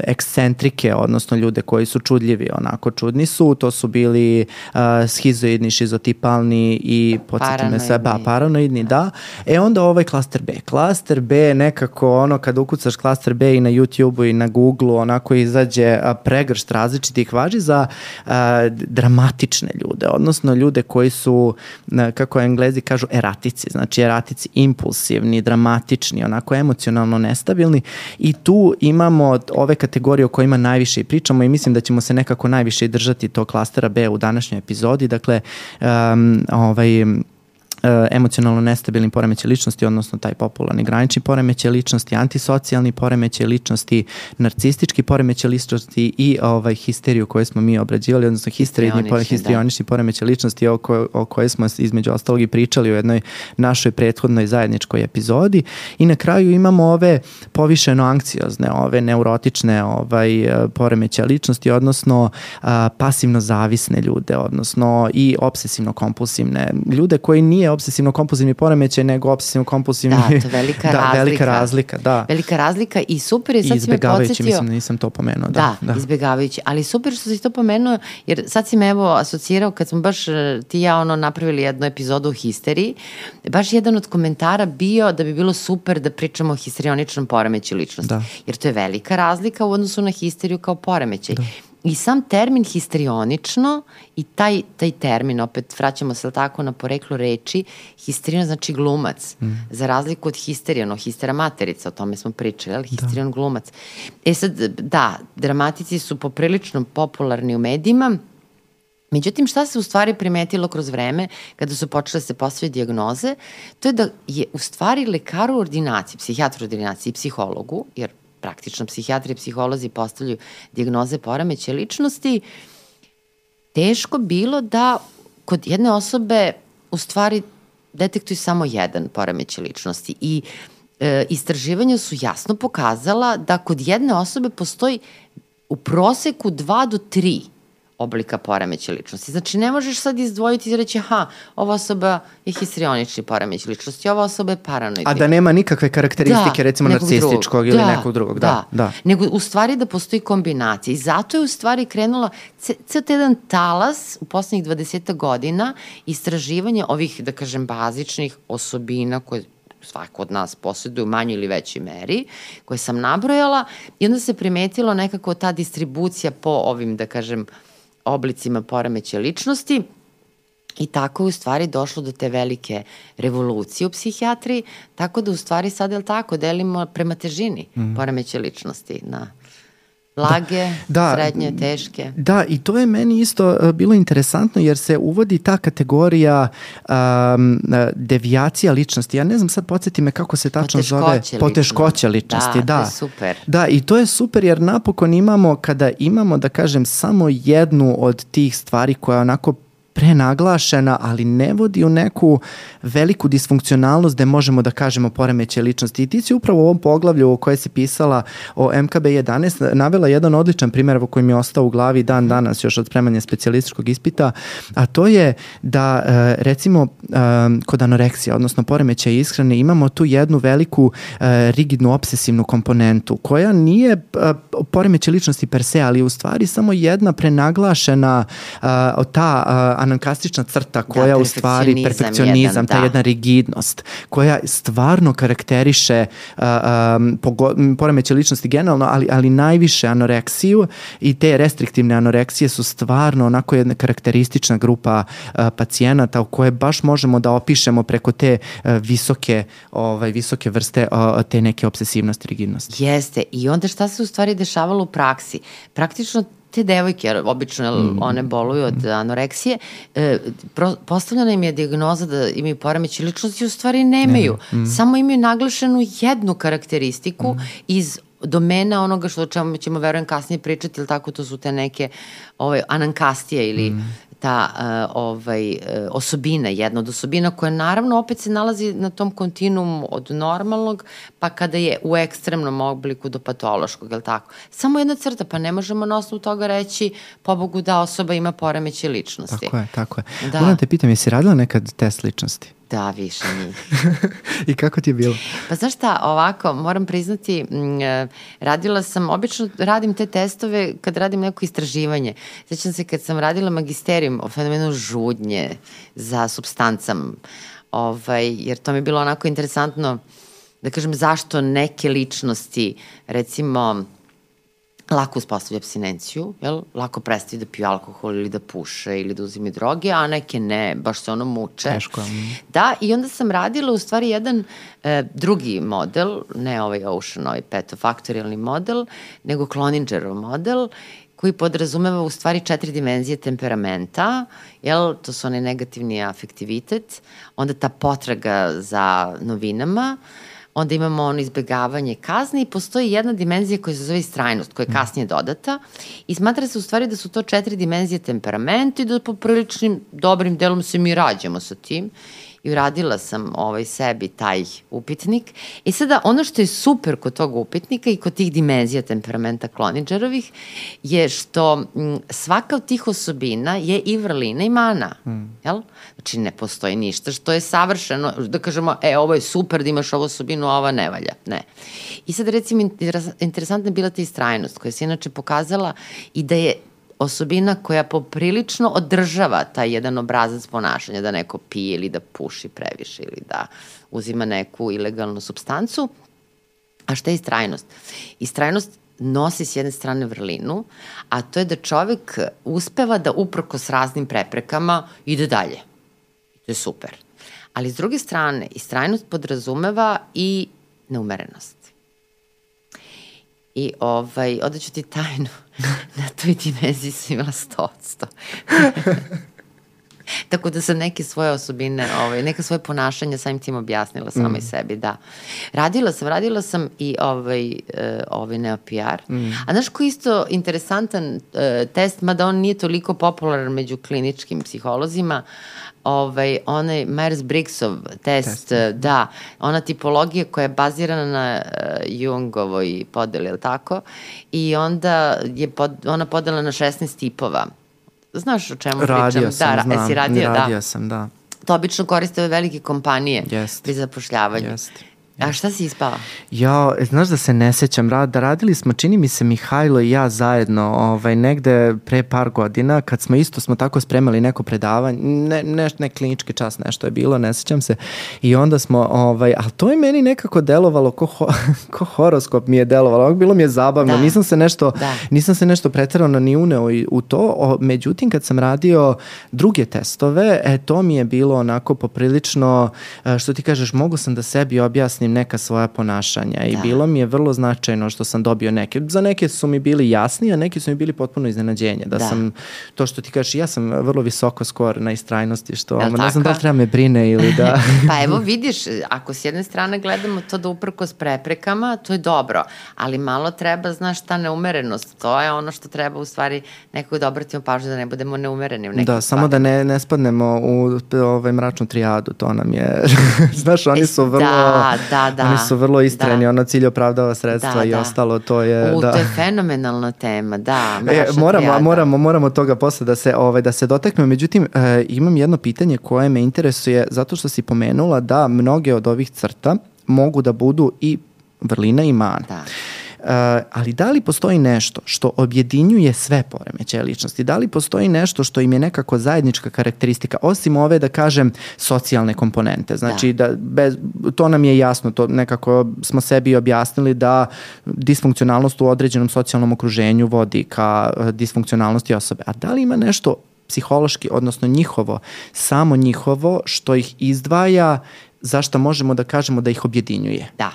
S1: ekscentrike, odnosno ljude koji su čudljivi, onako čudni su, to su bili uh, schizoidni, šizotipalni i podsjeti me sve, ba, paranoidni, da. E onda ovaj klaster B, klaster B nekako ono kad ukucaš klaster B i na YouTube-u i na Google-u onako izađe pregršt različitih važi za a, dramatične ljude, odnosno ljude koji su, kako englezi kažu, eratici, znači eratici impulsivni, dramatični, onako emocionalno nestabilni. I tu imamo ove kategorije o kojima najviše i pričamo i mislim da ćemo se nekako najviše držati to klastera B u današnjoj epizodi, dakle um, ovaj emocionalno nestabilni poremeće ličnosti, odnosno taj popularni granični poremeće ličnosti, antisocijalni poremeće ličnosti, narcistički poremeće ličnosti i ovaj histeriju koju smo mi obrađivali, odnosno histerijni pore, histrionični da. poremeće ličnosti o, ko, o kojoj smo između ostalog i pričali u jednoj našoj prethodnoj zajedničkoj epizodi i na kraju imamo ove povišeno anksiozne, ove neurotične ovaj, poremeće ličnosti, odnosno a, pasivno zavisne ljude, odnosno i obsesivno kompulsivne ljude koji nije obsesivno kompulsivni poremećaj nego obsesivno kompulsivni.
S2: Da, to je velika [LAUGHS] da, razlika.
S1: Velika razlika, da.
S2: Velika razlika i super je, sad si me podsjetio.
S1: mislim, nisam to pomenuo. Da,
S2: da, da. izbegavajući. Ali super što si to pomenuo, jer sad si me evo asocirao kad smo baš e, ti ja ono napravili jednu epizodu o histeriji, baš jedan od komentara bio da bi bilo super da pričamo o histerioničnom poremeću ličnosti. Da. Jer to je velika razlika u odnosu na histeriju kao poremećaj. Da. I sam termin histrionično i taj, taj termin, opet vraćamo se tako na poreklo reči, histrion znači glumac, mm. za razliku od histerion, histera materica, o tome smo pričali, ali histerion da. glumac. E sad, da, dramatici su poprilično popularni u medijima, Međutim, šta se u stvari primetilo kroz vreme kada su počele da se postaviti diagnoze, to je da je u stvari lekaru ordinaciji, psihijatru ordinaciji i psihologu, jer praktično psihijatri i psiholozi postavljaju diagnoze poremeće ličnosti, teško bilo da kod jedne osobe u stvari detektuju samo jedan poremeće ličnosti. I e, istraživanja su jasno pokazala da kod jedne osobe postoji u proseku 2 do 3 oblika poremeća ličnosti. Znači, ne možeš sad izdvojiti i reći, aha, ova osoba je histrionični poremeć ličnosti, ova osoba je paranoidni.
S1: A da nema nikakve karakteristike, da, recimo, narcističkog drugog. ili da, nekog drugog. Da, da, da.
S2: Nego, u stvari, da postoji kombinacija. I zato je, u stvari, krenula ceo jedan talas u poslednjih 20 godina istraživanja ovih, da kažem, bazičnih osobina koje svako od nas posjeduje u manjoj ili većoj meri, koje sam nabrojala i onda se primetilo nekako ta distribucija po ovim, da kažem, oblicima poremeća ličnosti I tako je u stvari došlo do te velike revolucije u psihijatriji, tako da u stvari sad je li tako, delimo prema težini mm. poremeće ličnosti na Lage, da, da, srednje, teške.
S1: Da, i to je meni isto uh, bilo interesantno jer se uvodi ta kategorija um, devijacija ličnosti. Ja ne znam, sad podsjeti me kako se tačno zove. Poteškoće ličnosti. Da, da, to je
S2: super.
S1: Da, i to je super jer napokon imamo, kada imamo, da kažem, samo jednu od tih stvari koja onako prenaglašena, ali ne vodi u neku veliku disfunkcionalnost gde možemo da kažemo poremeće ličnosti. I ti si upravo u ovom poglavlju o kojoj si pisala o MKB-11 navela jedan odličan primjer koji mi je ostao u glavi dan danas još od spremanja specijalističkog ispita, a to je da e, recimo e, kod anoreksija, odnosno poremeća ishrane, imamo tu jednu veliku e, rigidnu obsesivnu komponentu koja nije poremeće ličnosti per se, ali u stvari samo jedna prenaglašena ta anankastična crta da, koja da, u stvari perfekcionizam, jedan, ta da. jedna rigidnost koja stvarno karakteriše uh, um, poremeće ličnosti generalno, ali, ali najviše anoreksiju i te restriktivne anoreksije su stvarno onako jedna karakteristična grupa uh, pacijenata u koje baš možemo da opišemo preko te uh, visoke, ovaj, visoke vrste uh, te neke obsesivnosti, rigidnosti.
S2: Jeste, i onda šta se u stvari dešavalo u praksi? Praktično te devojke, jer obično mm. one boluju od anoreksije, e, pro, postavljena im je diagnoza da imaju poremeće ličnosti, u stvari nemaju. Ne, mm. Samo imaju naglašenu jednu karakteristiku mm. iz domena onoga što o čemu ćemo verujem kasnije pričati, ili tako to su te neke ove, anankastije ili mm ta uh, ovaj, uh, osobina, jedna od osobina koja naravno opet se nalazi na tom kontinuumu od normalnog, pa kada je u ekstremnom obliku do patološkog, je li tako? Samo jedna crta, pa ne možemo na osnovu toga reći, pobogu da osoba ima poremeće ličnosti.
S1: Tako je, tako je. Da. Moram te pitam, jesi radila nekad test ličnosti?
S2: Da, više njih. [LAUGHS]
S1: I kako ti je bilo?
S2: Pa znaš šta, ovako, moram priznati, e, radila sam, obično radim te testove kad radim neko istraživanje. Sećam se kad sam radila magisterijum o fenomenu žudnje za substancam, ovaj, jer to mi je bilo onako interesantno, da kažem, zašto neke ličnosti, recimo, lako uspostavlja abstinenciju, jel? lako prestaju da piju alkohol ili da puše ili da uzimaju droge, a neke ne, baš se ono muče.
S1: Teško.
S2: Da, i onda sam radila u stvari jedan e, drugi model, ne ovaj Ocean, ovaj petofaktorijalni model, nego Cloningerov model, koji podrazumeva u stvari četiri dimenzije temperamenta, jel, to su onaj negativni afektivitet, onda ta potraga za novinama, uh, onda imamo ono izbegavanje kazni i postoji jedna dimenzija koja se zove istrajnost, koja je mhm. kasnije dodata i smatra se u stvari da su to četiri dimenzije temperamenta i da po priličnim dobrim delom se mi rađamo sa tim i uradila sam ovaj sebi taj upitnik. I sada ono što je super kod tog upitnika i kod tih dimenzija temperamenta kloniđerovih je što m, svaka od tih osobina je i vrlina i mana. Mm. Jel? Znači ne postoji ništa što je savršeno, da kažemo, e, ovo je super da imaš ovu osobinu, a ova ne valja. Ne. I sad recimo interesantna je bila ta istrajnost koja se inače pokazala i da je osobina koja poprilično održava taj jedan obrazac ponašanja, da neko pije ili da puši previše ili da uzima neku ilegalnu substancu. A šta je istrajnost? Istrajnost nosi s jedne strane vrlinu, a to je da čovek uspeva da uprko s raznim preprekama ide dalje. To je super. Ali s druge strane, istrajnost podrazumeva i neumerenost. I ovaj, odaću ti tajnu. [LAUGHS] Na toj dimenziji sam imala [LAUGHS] 100 100. [LAUGHS] Tako da sam neke svoje osobine, ovaj, neka svoje ponašanja samim tim objasnila sama mm. i sebi, da. Radila sam, radila sam i ovaj, uh, ovaj NeoPR. Mm. A znaš ko isto interesantan uh, test, mada on nije toliko popularan među kliničkim psiholozima, ovaj, onaj Myers-Briggsov test, test, eh, da, ona tipologija koja je bazirana na uh, Jungovoj podeli, ili tako? I onda je pod, ona podela na 16 tipova. Znaš o čemu
S1: radio
S2: pričam?
S1: Sam,
S2: da,
S1: znam,
S2: esi radio,
S1: radio
S2: da.
S1: sam, da.
S2: To obično koriste ove velike kompanije
S1: Jest.
S2: pri zapošljavanju.
S1: Jest.
S2: A šta si ispala?
S1: Ja, znaš da se ne sećam, da radili smo, čini mi se Mihajlo i ja zajedno, ovaj, negde pre par godina, kad smo isto smo tako spremali neko predavanje, ne, ne, ne klinički čas nešto je bilo, ne sećam se, i onda smo, ovaj, ali to je meni nekako delovalo, ko, ho, [LAUGHS] ko horoskop mi je delovalo, bilo mi je zabavno, da. nisam se nešto, da. nisam se nešto pretarano ni uneo u to, o, međutim kad sam radio druge testove, e, to mi je bilo onako poprilično, e, što ti kažeš, mogu sam da sebi objasnim objasnim neka svoja ponašanja da. i bilo mi je vrlo značajno što sam dobio neke. Za neke su mi bili jasni, a neki su mi bili potpuno iznenađenje. Da, da. sam, to što ti kažeš, ja sam vrlo visoko skor na istrajnosti, što ja, ne znam da li treba me brine ili da... [LAUGHS]
S2: pa evo vidiš, ako s jedne strane gledamo to da uprko s preprekama, to je dobro, ali malo treba, znaš, ta neumerenost. To je ono što treba u stvari nekog da obratimo pažnju da ne budemo neumereni u nekim
S1: Da, samo da ne, ne spadnemo u ovaj mračnu trijadu, to nam je, [LAUGHS] znaš, oni su vrlo...
S2: Da, da, Da, da.
S1: Oni su vrlo istreni, da. ono cilj opravdava sredstva da, i da. ostalo, to je...
S2: U,
S1: da.
S2: to je fenomenalna tema, da.
S1: E, moramo, trijada. moramo, moramo toga posle da se, ovaj, da se dotaknemo. Međutim, e, imam jedno pitanje koje me interesuje, zato što si pomenula da mnoge od ovih crta mogu da budu i vrlina i mana. Da. Uh, ali da li postoji nešto što objedinjuje sve poremećaje ličnosti? Da li postoji nešto što im je nekako zajednička karakteristika, osim ove, da kažem, socijalne komponente? Znači, da. da bez, to nam je jasno, to nekako smo sebi objasnili da disfunkcionalnost u određenom socijalnom okruženju vodi ka uh, disfunkcionalnosti osobe. A da li ima nešto psihološki, odnosno njihovo, samo njihovo, što ih izdvaja zašto možemo da kažemo da ih objedinjuje?
S2: Da.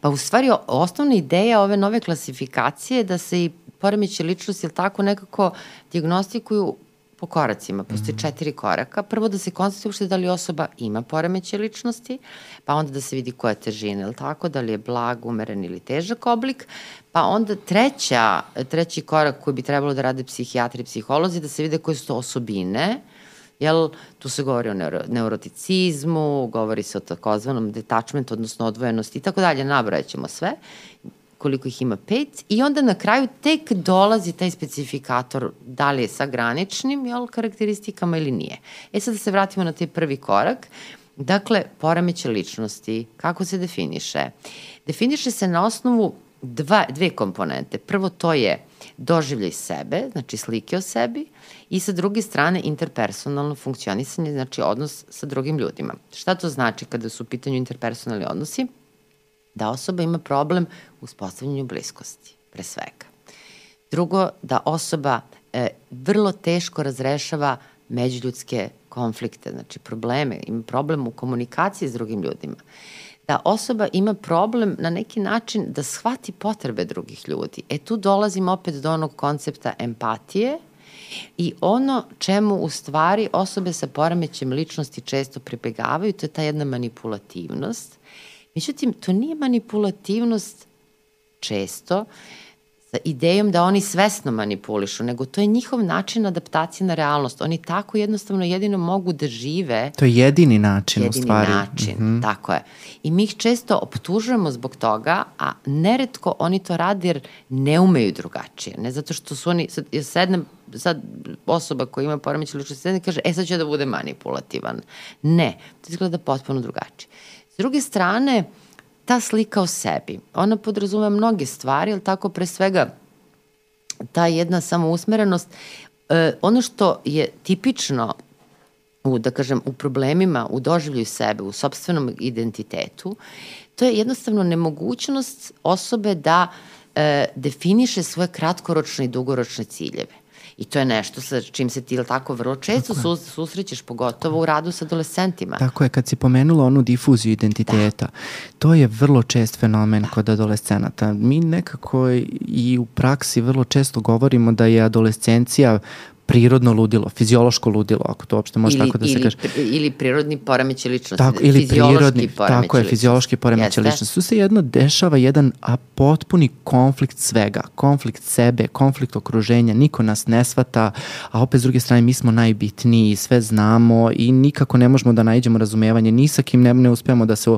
S2: Pa u stvari osnovna ideja ove nove klasifikacije je da se i poremeće ličnosti ili tako nekako diagnostikuju po koracima. Postoji mm. četiri koraka. Prvo da se konstatuje uopšte da li osoba ima poremeće ličnosti, pa onda da se vidi koja je težina, ili tako, da li je blag, umeren ili težak oblik, pa onda treća, treći korak koji bi trebalo da rade psihijatri i psiholozi, da se vide koje su to osobine, Jel, tu se govori o neuro, neuroticizmu, govori se o takozvanom detachmentu, odnosno odvojenosti i tako dalje, nabrajaćemo sve koliko ih ima pet i onda na kraju tek dolazi taj specifikator da li je sa graničnim jel, karakteristikama ili nije. E sad da se vratimo na taj prvi korak. Dakle, poremeće ličnosti, kako se definiše? Definiše se na osnovu dva, dve komponente. Prvo to je doživljaj sebe, znači slike o sebi, i sa druge strane interpersonalno funkcionisanje, znači odnos sa drugim ljudima. Šta to znači kada su u pitanju interpersonalni odnosi? Da osoba ima problem u uspostavljanju bliskosti, pre svega. Drugo, da osoba e, vrlo teško razrešava međuljudske konflikte, znači probleme, ima problem u komunikaciji s drugim ljudima. Da osoba ima problem na neki način da shvati potrebe drugih ljudi. E tu dolazim opet do onog koncepta empatije, I ono čemu u stvari osobe sa poremećem ličnosti često pribegavaju, to je ta jedna manipulativnost. Međutim, to nije manipulativnost često sa idejom da oni svesno manipulišu, nego to je njihov način adaptacije na realnost. Oni tako jednostavno jedino mogu da žive.
S1: To je jedini način jedini u stvari.
S2: Jedini način, mm -hmm. tako je. I mi ih često optužujemo zbog toga, a neretko oni to rade jer ne umeju drugačije. Ne zato što su oni, sad, sednem, sad osoba koja ima poremećaj ličnosti sedne kaže, e sad će da bude manipulativan. Ne, to izgleda potpuno drugačije. S druge strane, uh, ta slika o sebi, ona podrazume mnoge stvari, ali tako? Pre svega ta jedna samousmerenost, e, ono što je tipično u, da kažem, u problemima, u doživljuju sebe, u sobstvenom identitetu, to je jednostavno nemogućnost osobe da e, definiše svoje kratkoročne i dugoročne ciljeve. I to je nešto sa čim se ti tako vrlo često su, susrećeš, pogotovo u radu sa adolescentima.
S1: Tako je, kad si pomenula onu difuziju identiteta, da. to je vrlo čest fenomen da. kod adolescenata. Mi nekako i u praksi vrlo često govorimo da je adolescencija prirodno ludilo, fiziološko ludilo, ako to uopšte može ili, tako da
S2: ili,
S1: se kaže.
S2: Ili prirodni poremeće ličnosti.
S1: Tako, ili prirodni, tako je, fiziološki poremeće ličnosti. Tu se jedno dešava jedan a potpuni konflikt svega, konflikt sebe, konflikt okruženja, niko nas ne svata, a opet s druge strane mi smo najbitniji, sve znamo i nikako ne možemo da najđemo razumevanje, ni sa kim ne, ne uspemo da se,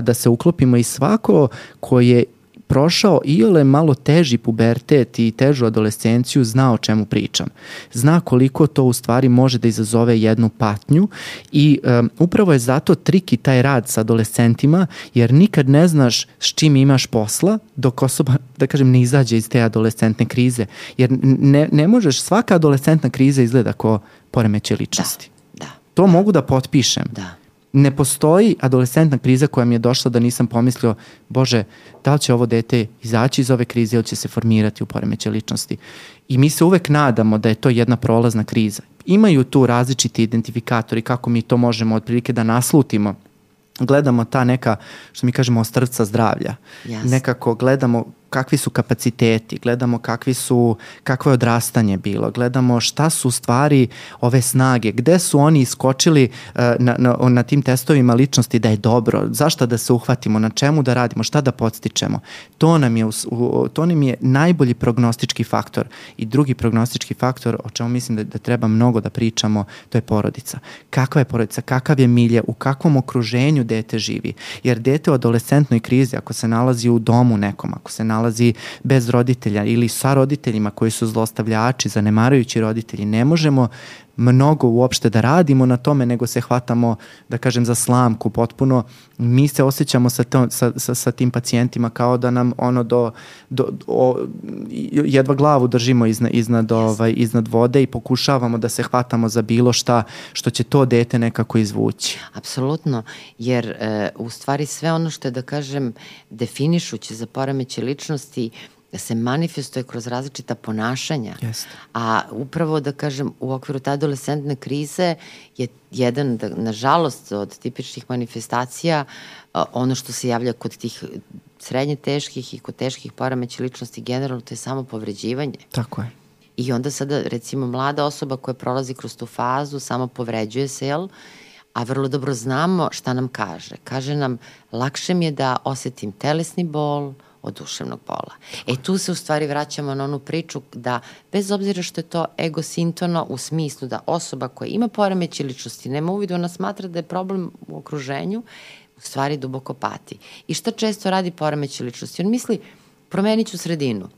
S1: da se uklopimo i svako ko je prošao iole malo teži pubertet i težu adolescenciju zna o čemu pričam. Zna koliko to u stvari može da izazove jednu patnju i um, upravo je zato triki taj rad sa adolescentima jer nikad ne znaš s čim imaš posla dok osoba, da kažem, ne izađe iz te adolescentne krize. Jer ne, ne možeš, svaka adolescentna kriza izgleda kao poremeće ličnosti.
S2: Da, da.
S1: To mogu da potpišem.
S2: Da
S1: ne postoji adolescentna kriza koja mi je došla da nisam pomislio, bože, da li će ovo dete izaći iz ove krize ili će se formirati u poremeće ličnosti. I mi se uvek nadamo da je to jedna prolazna kriza. Imaju tu različiti identifikatori kako mi to možemo otprilike da naslutimo gledamo ta neka, što mi kažemo, ostrvca zdravlja. Yes. Nekako gledamo kakvi su kapaciteti, gledamo kakvi su, kakvo je odrastanje bilo, gledamo šta su stvari ove snage, gde su oni iskočili uh, na, na, na tim testovima ličnosti da je dobro, zašto da se uhvatimo, na čemu da radimo, šta da podstičemo. To nam je, to nam je najbolji prognostički faktor. I drugi prognostički faktor, o čemu mislim da, da treba mnogo da pričamo, to je porodica. Kakva je porodica, kakav je milje, u kakvom okruženju dete živi. Jer dete u adolescentnoj krizi, ako se nalazi u domu nekom, ako se nalazi nalazi bez roditelja ili sa roditeljima koji su zlostavljači, zanemarujući roditelji. Ne možemo mnogo uopšte da radimo na tome, nego se hvatamo, da kažem, za slamku potpuno. Mi se osjećamo sa, to, sa, sa, sa tim pacijentima kao da nam ono do, do, o, jedva glavu držimo iznad, iznad, yes. ovaj, iznad vode i pokušavamo da se hvatamo za bilo šta što će to dete nekako izvući.
S2: Apsolutno, jer e, u stvari sve ono što je, da kažem, definišuće za poremeće ličnosti, se manifestuje kroz različita ponašanja.
S1: Jeste.
S2: A upravo, da kažem, u okviru ta adolescentne krize je jedan, da, nažalost, od tipičnih manifestacija ono što se javlja kod tih srednje teških i kod teških poremeća ličnosti generalno, to je samo povređivanje.
S1: Tako je.
S2: I onda sada, recimo, mlada osoba koja prolazi kroz tu fazu, samo povređuje se, jel? A vrlo dobro znamo šta nam kaže. Kaže nam, lakše mi je da osetim telesni bol, od duševnog bola. E tu se u stvari vraćamo na onu priču da bez obzira što je to egosintono u smislu da osoba koja ima poremeće ličnosti nema uvidu, ona smatra da je problem u okruženju, u stvari duboko pati. I šta često radi poremeće ličnosti? On misli, promenit ću sredinu,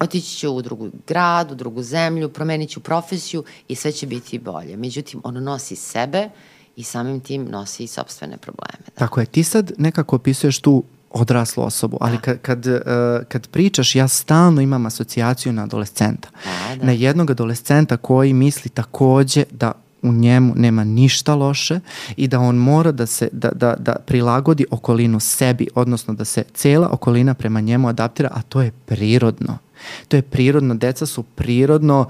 S2: otići ću u drugu grad, u drugu zemlju, promenit ću profesiju i sve će biti bolje. Međutim, on nosi sebe i samim tim nosi i sobstvene probleme.
S1: Da. Tako je, ti sad nekako opisuješ tu odraslu osobu, ali da. kad, kad, uh, kad pričaš, ja stalno imam asocijaciju na adolescenta. Da, da. Na jednog adolescenta koji misli takođe da u njemu nema ništa loše i da on mora da se da, da, da prilagodi okolinu sebi, odnosno da se cela okolina prema njemu adaptira, a to je prirodno. To je prirodno, deca su prirodno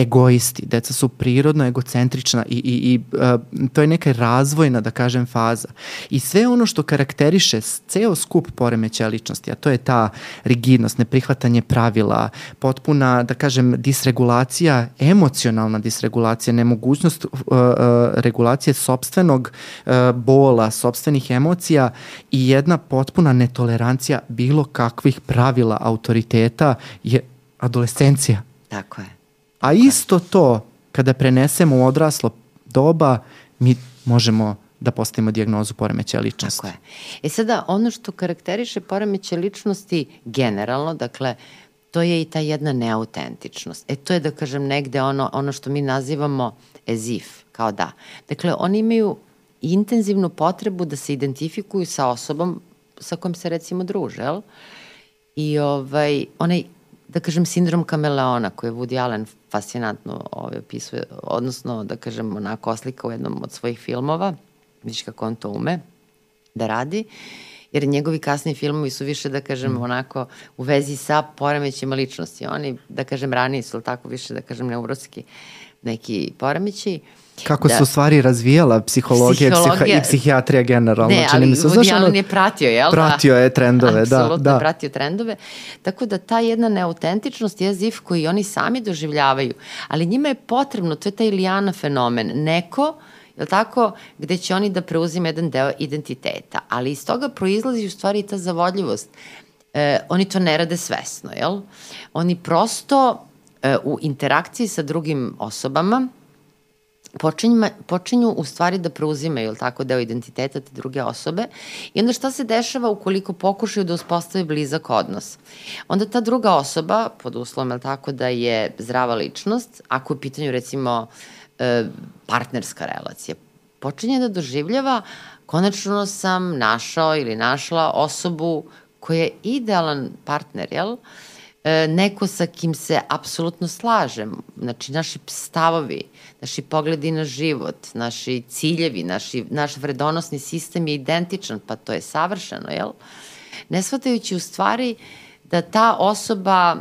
S1: egoisti, deca su prirodno egocentrična i, i, i uh, to je neka razvojna, da kažem, faza. I sve ono što karakteriše ceo skup poremeća ličnosti, a to je ta rigidnost, neprihvatanje pravila, potpuna, da kažem, disregulacija, emocionalna disregulacija, nemogućnost uh, uh, regulacije sobstvenog uh, bola, sobstvenih emocija i jedna potpuna netolerancija bilo kakvih pravila autoriteta je adolescencija.
S2: Tako je.
S1: A isto to, kada prenesemo u odraslo doba, mi možemo da postavimo dijagnozu poremeća ličnosti.
S2: Tako je. E sada, ono što karakteriše poremeće ličnosti generalno, dakle, to je i ta jedna neautentičnost. E to je, da kažem, negde ono, ono što mi nazivamo as if, kao da. Dakle, oni imaju intenzivnu potrebu da se identifikuju sa osobom sa kojom se recimo druže, jel? I ovaj, onaj da kažem, sindrom kameleona koji je Woody Allen fascinantno ovaj, opisuje, odnosno, da kažem, onako oslika u jednom od svojih filmova, vidiš kako on to ume da radi, jer njegovi kasni filmovi su više, da kažem, mm. onako u vezi sa poremećima ličnosti. Oni, da kažem, ranije su tako više, da kažem, neuroski neki poremeći.
S1: Kako da. se u stvari razvijala psihologija, psihologija i psihijatrija generalno.
S2: Ne, ali mi se. Woody Allen je pratio, jel?
S1: Pratio je trendove, da.
S2: Da. pratio trendove. Tako da ta jedna neautentičnost je ziv koji oni sami doživljavaju. Ali njima je potrebno, to je taj Ilijana fenomen, neko je tako, gde će oni da preuzime jedan deo identiteta. Ali iz toga proizlazi u stvari ta zavodljivost. E, oni to ne rade svesno, jel? Oni prosto e, u interakciji sa drugim osobama počinju, počinju u stvari da preuzimaju, ili tako, deo identiteta te druge osobe i onda šta se dešava ukoliko pokušaju da uspostave blizak odnos? Onda ta druga osoba, pod uslovom, ili tako, da je zdrava ličnost, ako je u pitanju, recimo, e, partnerska relacija, počinje da doživljava konačno sam našao ili našla osobu koja je idealan partner, jel? E, neko sa kim se apsolutno slažem, znači naši stavovi, naši pogledi na život, naši ciljevi, naši, naš vredonosni sistem je identičan, pa to je savršeno, jel? Ne shvatajući u stvari da ta osoba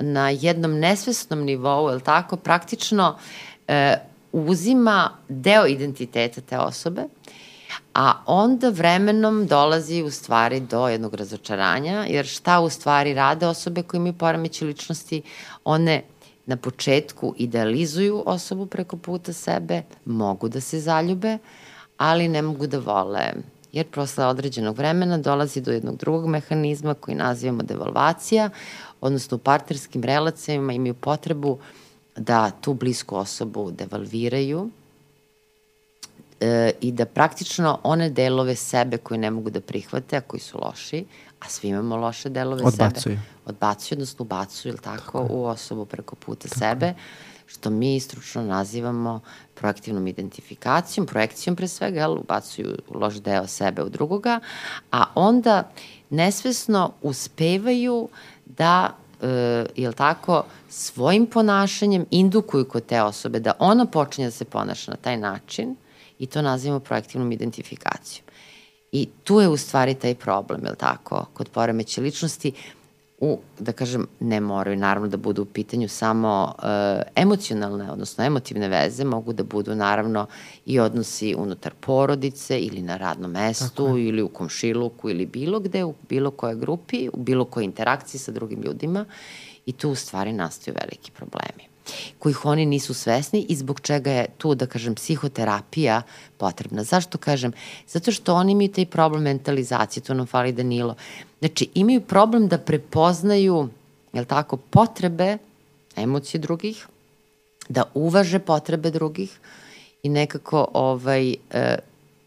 S2: na jednom nesvesnom nivou, jel tako, praktično e, uzima deo identiteta te osobe, a onda vremenom dolazi u stvari do jednog razočaranja, jer šta u stvari rade osobe koje imaju poremeće ličnosti, one na početku idealizuju osobu preko puta sebe, mogu da se zaljube, ali ne mogu da vole. Jer posle određenog vremena dolazi do jednog drugog mehanizma koji nazivamo devalvacija, odnosno u partnerskim relacijama imaju potrebu da tu blisku osobu devalviraju e, i da praktično one delove sebe koje ne mogu da prihvate, a koji su loši, a svi imamo loše delove
S1: odbacuju.
S2: sebe. Odbacuju. odnosno ubacuju, ili tako, tako u osobu preko puta tako. sebe, što mi stručno nazivamo projektivnom identifikacijom, projekcijom pre svega, jel, ubacuju loš deo sebe u drugoga, a onda nesvesno uspevaju da e, jel tako, svojim ponašanjem indukuju kod te osobe da ona počinje da se ponaša na taj način i to nazivamo projektivnom identifikacijom. I tu je u stvari taj problem, je li tako, kod poremeće ličnosti. u, da kažem, ne moraju naravno da budu u pitanju samo e, emocionalne, odnosno emotivne veze, mogu da budu naravno i odnosi unutar porodice ili na radnom mestu ili u komšiluku ili bilo gde, u bilo kojoj grupi, u bilo kojoj interakciji sa drugim ljudima i tu u stvari nastaju veliki problemi kojih oni nisu svesni i zbog čega je tu, da kažem, psihoterapija potrebna. Zašto kažem? Zato što oni imaju taj problem mentalizacije, to nam fali Danilo. Znači, imaju problem da prepoznaju, jel tako, potrebe, emocije drugih, da uvaže potrebe drugih i nekako ovaj, e,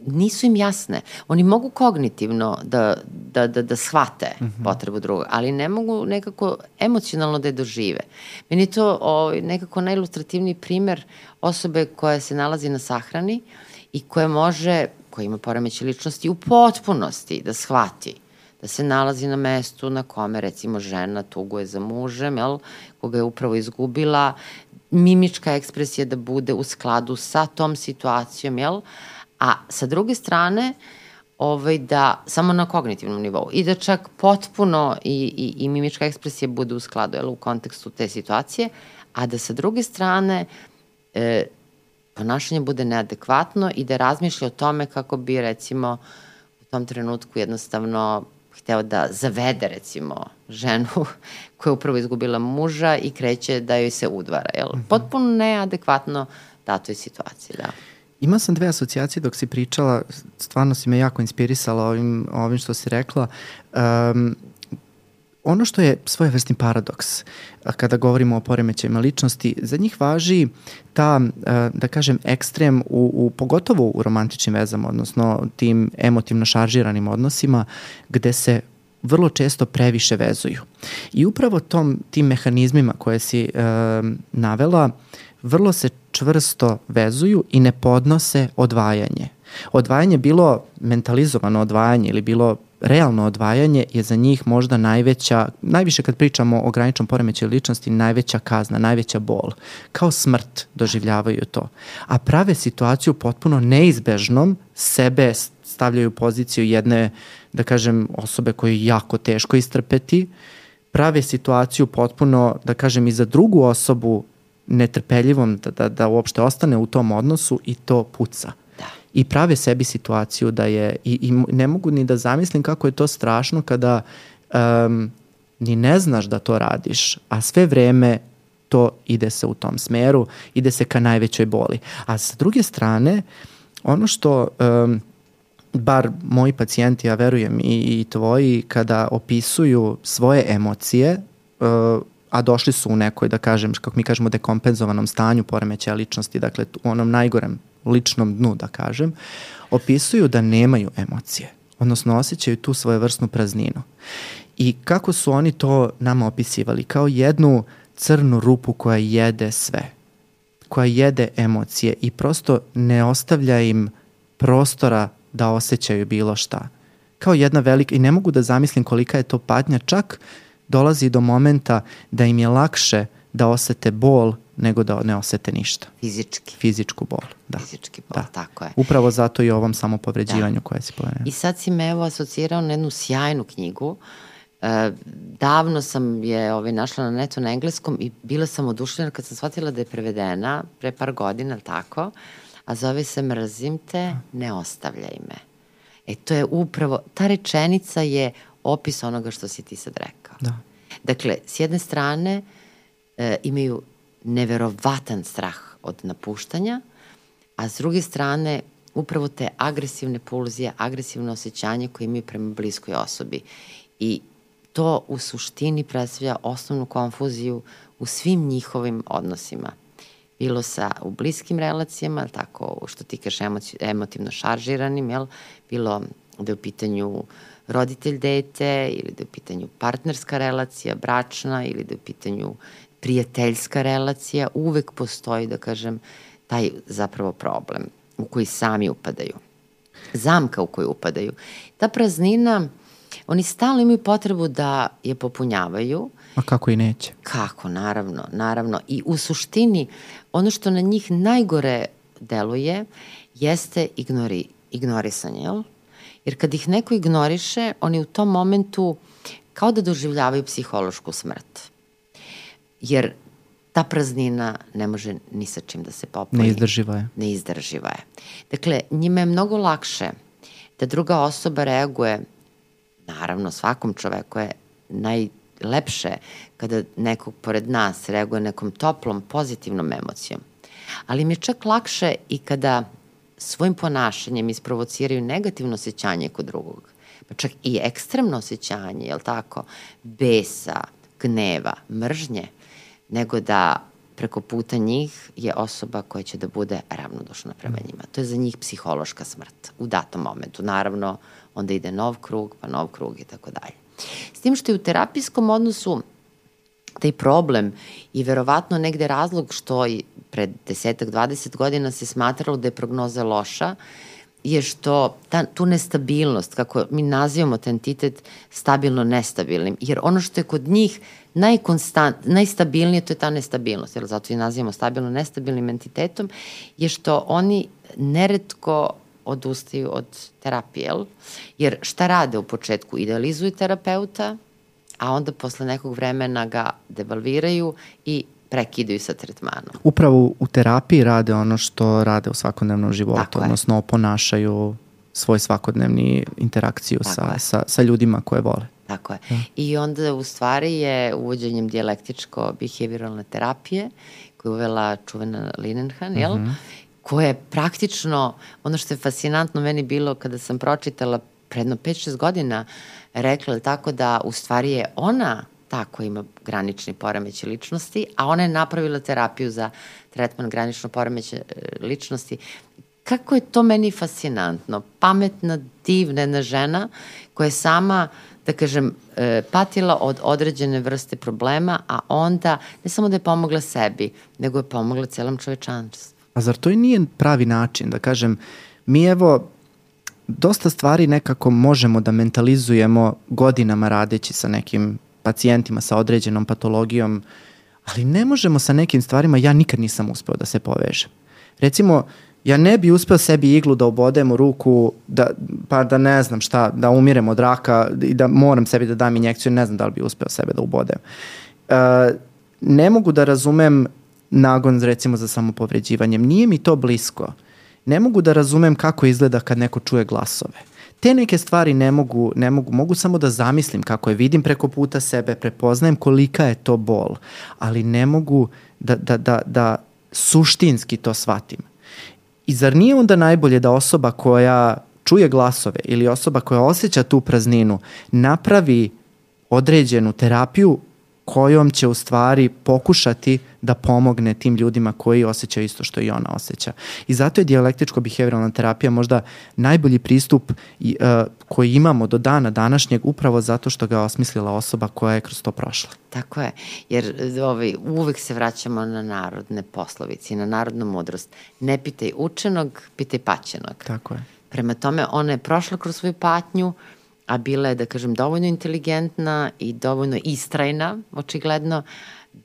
S2: nisu im jasne. Oni mogu kognitivno da, da, da, da shvate mm -hmm. potrebu drugog, ali ne mogu nekako emocionalno da je dožive. Meni je to o, ovaj, nekako najilustrativniji primer osobe koja se nalazi na sahrani i koja može, koja ima poremeće ličnosti u potpunosti da shvati da se nalazi na mestu na kome recimo žena tuguje za mužem, jel, koga je upravo izgubila, mimička ekspresija da bude u skladu sa tom situacijom, jel, a sa druge strane, ovaj, da samo na kognitivnom nivou i da čak potpuno i, i, i mimička ekspresija bude u skladu jel, u kontekstu te situacije, a da sa druge strane e, ponašanje bude neadekvatno i da razmišlja o tome kako bi recimo u tom trenutku jednostavno hteo da zavede recimo ženu [LAUGHS] koja je upravo izgubila muža i kreće da joj se udvara. Jel? Mhm. Potpuno neadekvatno datoj situaciji, da.
S1: Ima sam dve asocijacije dok si pričala, stvarno si me jako inspirisala ovim, ovim što si rekla. Um, ono što je svojevrsni paradoks kada govorimo o poremećajima ličnosti, za njih važi ta, da kažem, ekstrem u, u pogotovo u romantičnim vezama, odnosno tim emotivno šaržiranim odnosima, gde se vrlo često previše vezuju. I upravo tom, tim mehanizmima koje si e, navela, vrlo se čvrsto vezuju i ne podnose odvajanje. Odvajanje bilo mentalizovano odvajanje ili bilo realno odvajanje je za njih možda najveća, najviše kad pričamo o graničnom poremećaju ličnosti, najveća kazna, najveća bol. Kao smrt doživljavaju to. A prave situaciju potpuno neizbežnom, sebe stavljaju u poziciju jedne, da kažem, osobe koju je jako teško istrpeti, prave situaciju potpuno, da kažem, i za drugu osobu netrpeljivom da, da, da uopšte ostane u tom odnosu i to puca. Da. I prave sebi situaciju da je, i, i ne mogu ni da zamislim kako je to strašno kada um, ni ne znaš da to radiš, a sve vreme to ide se u tom smeru, ide se ka najvećoj boli. A sa druge strane, ono što um, bar moji pacijenti, ja verujem i, i tvoji, kada opisuju svoje emocije, uh, a došli su u nekoj, da kažem, kako mi kažemo, dekompenzovanom stanju poremećaja ličnosti, dakle u onom najgorem ličnom dnu, da kažem, opisuju da nemaju emocije, odnosno osjećaju tu svoje vrstnu prazninu. I kako su oni to nama opisivali? Kao jednu crnu rupu koja jede sve, koja jede emocije i prosto ne ostavlja im prostora da osjećaju bilo šta. Kao jedna velika, i ne mogu da zamislim kolika je to patnja, čak uh, dolazi do momenta da im je lakše da osete bol nego da ne osete ništa.
S2: Fizički.
S1: Fizičku bol, da.
S2: Fizički bol, da. tako je.
S1: Upravo zato i ovom samopovređivanju da. koje si pomenuo.
S2: I sad si me evo asocirao na jednu sjajnu knjigu. E, davno sam je ovaj, našla na netu na engleskom i bila sam odušljena kad sam shvatila da je prevedena pre par godina, tako, a zove se Mrzim te, ne ostavljaj me. E to je upravo, ta rečenica je opis onoga što si ti sad rekao. Da. Dakle, s jedne strane e, imaju neverovatan strah od napuštanja, a s druge strane upravo te agresivne pulzije, agresivne osjećanje koje imaju prema bliskoj osobi. I to u suštini predstavlja osnovnu konfuziju u svim njihovim odnosima. Bilo sa u bliskim relacijama, tako što ti kažeš emotivno šaržiranim, jel? bilo da je u pitanju uh, roditelj dete ili da je u pitanju partnerska relacija, bračna ili da je u pitanju prijateljska relacija, uvek postoji, da kažem, taj zapravo problem u koji sami upadaju. Zamka u koju upadaju. Ta praznina, oni stalno imaju potrebu da je popunjavaju.
S1: A kako i neće?
S2: Kako, naravno, naravno. I u suštini, ono što na njih najgore deluje jeste ignori, ignorisanje, jel? Jer kad ih neko ignoriše, oni u tom momentu kao da doživljavaju psihološku smrt. Jer ta praznina ne može ni sa čim da se popuni.
S1: Neizdrživa je.
S2: Neizdrživa je. Dakle, njima je mnogo lakše da druga osoba reaguje, naravno svakom čoveku je najlepše kada nekog pored nas reaguje nekom toplom, pozitivnom emocijom. Ali mi je čak lakše i kada svojim ponašanjem isprovociraju negativno osjećanje kod drugog. Pa čak i ekstremno osjećanje, jel tako, besa, gneva, mržnje, nego da preko puta njih je osoba koja će da bude ravnodušna prema njima. To je za njih psihološka smrt u datom momentu. Naravno, onda ide nov krug, pa nov krug i tako dalje. S tim što je u terapijskom odnosu taj problem i verovatno negde razlog što i pred desetak, 20 godina se smatralo da je prognoza loša, je što ta, tu nestabilnost, kako mi nazivamo taj entitet stabilno nestabilnim, jer ono što je kod njih najkonstant, najstabilnije, to je ta nestabilnost, jer zato i nazivamo stabilno nestabilnim entitetom, je što oni neretko odustaju od terapije, jer šta rade u početku? Idealizuju terapeuta, a onda posle nekog vremena ga devalviraju i prekidaju sa tretmanom.
S1: Upravo u terapiji rade ono što rade u svakodnevnom životu, Tako odnosno oponašaju svoj svakodnevni interakciju sa, sa, sa ljudima koje vole.
S2: Tako je. Da. I onda u stvari je uvođenjem dijalektičko-behavioralne terapije koju je uvela čuvena Linenhan, jel? Uh mhm. -huh. koja je praktično, ono što je fascinantno meni bilo kada sam pročitala predno 5-6 godina, rekla tako da u stvari je ona ta koja ima granični poremeće ličnosti, a ona je napravila terapiju za tretman granično poremeće ličnosti. Kako je to meni fascinantno. Pametna, divna jedna žena koja je sama da kažem, e, patila od određene vrste problema, a onda ne samo da je pomogla sebi, nego je pomogla celom čovečanstvu.
S1: A zar to i nije pravi način, da kažem, mi evo, dosta stvari nekako možemo da mentalizujemo godinama radeći sa nekim pacijentima sa određenom patologijom, ali ne možemo sa nekim stvarima, ja nikad nisam uspeo da se povežem. Recimo, ja ne bi uspeo sebi iglu da obodem u ruku, da, pa da ne znam šta, da umirem od raka i da moram sebi da dam injekciju, ne znam da li bi uspeo sebe da ubodem. Uh, ne mogu da razumem nagon recimo za samopovređivanjem, nije mi to blisko. Ne mogu da razumem kako izgleda kad neko čuje glasove. Te neke stvari ne mogu, ne mogu, mogu samo da zamislim kako je vidim preko puta sebe, prepoznajem kolika je to bol, ali ne mogu da, da, da, da suštinski to shvatim. I zar nije onda najbolje da osoba koja čuje glasove ili osoba koja osjeća tu prazninu napravi određenu terapiju kojom će u stvari pokušati da pomogne tim ljudima koji osjećaju isto što i ona osjeća. I zato je dijalektičko-behavioralna terapija možda najbolji pristup i, uh, koji imamo do dana današnjeg upravo zato što ga osmislila osoba koja je kroz to prošla.
S2: Tako je, jer ovaj, uvek se vraćamo na narodne poslovice i na narodnu mudrost. Ne pitaj učenog, pitaj paćenog.
S1: Tako je.
S2: Prema tome, ona je prošla kroz svoju patnju, a bila je, da kažem, dovoljno inteligentna i dovoljno istrajna, očigledno,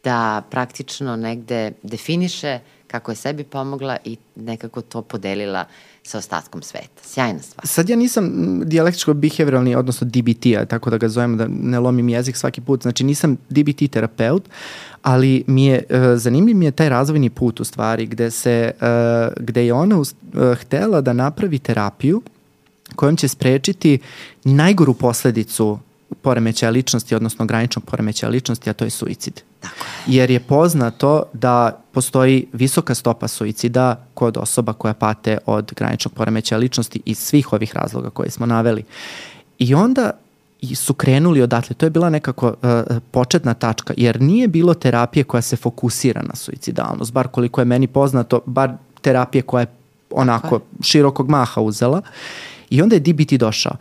S2: da praktično negde definiše kako je sebi pomogla i nekako to podelila sa ostatkom sveta. Sjajna stvar.
S1: Sad ja nisam dijalektičko-behavioralni, odnosno DBT-a, tako da ga zovemo da ne lomim jezik svaki put. Znači nisam DBT terapeut, ali mi je, uh, zanimljiv mi je taj razvojni put u stvari gde, se, uh, gde je ona uh, htela da napravi terapiju kojom će sprečiti najgoru posledicu poremećaja ličnosti, odnosno graničnog poremećaja ličnosti, a to je suicid.
S2: Tako
S1: Jer je poznato da postoji visoka stopa suicida kod osoba koja pate od graničnog poremećaja ličnosti iz svih ovih razloga koje smo naveli. I onda su krenuli odatle. To je bila nekako uh, početna tačka, jer nije bilo terapije koja se fokusira na suicidalnost, bar koliko je meni poznato, bar terapije koja je onako širokog maha uzela. I onda je DBT došao.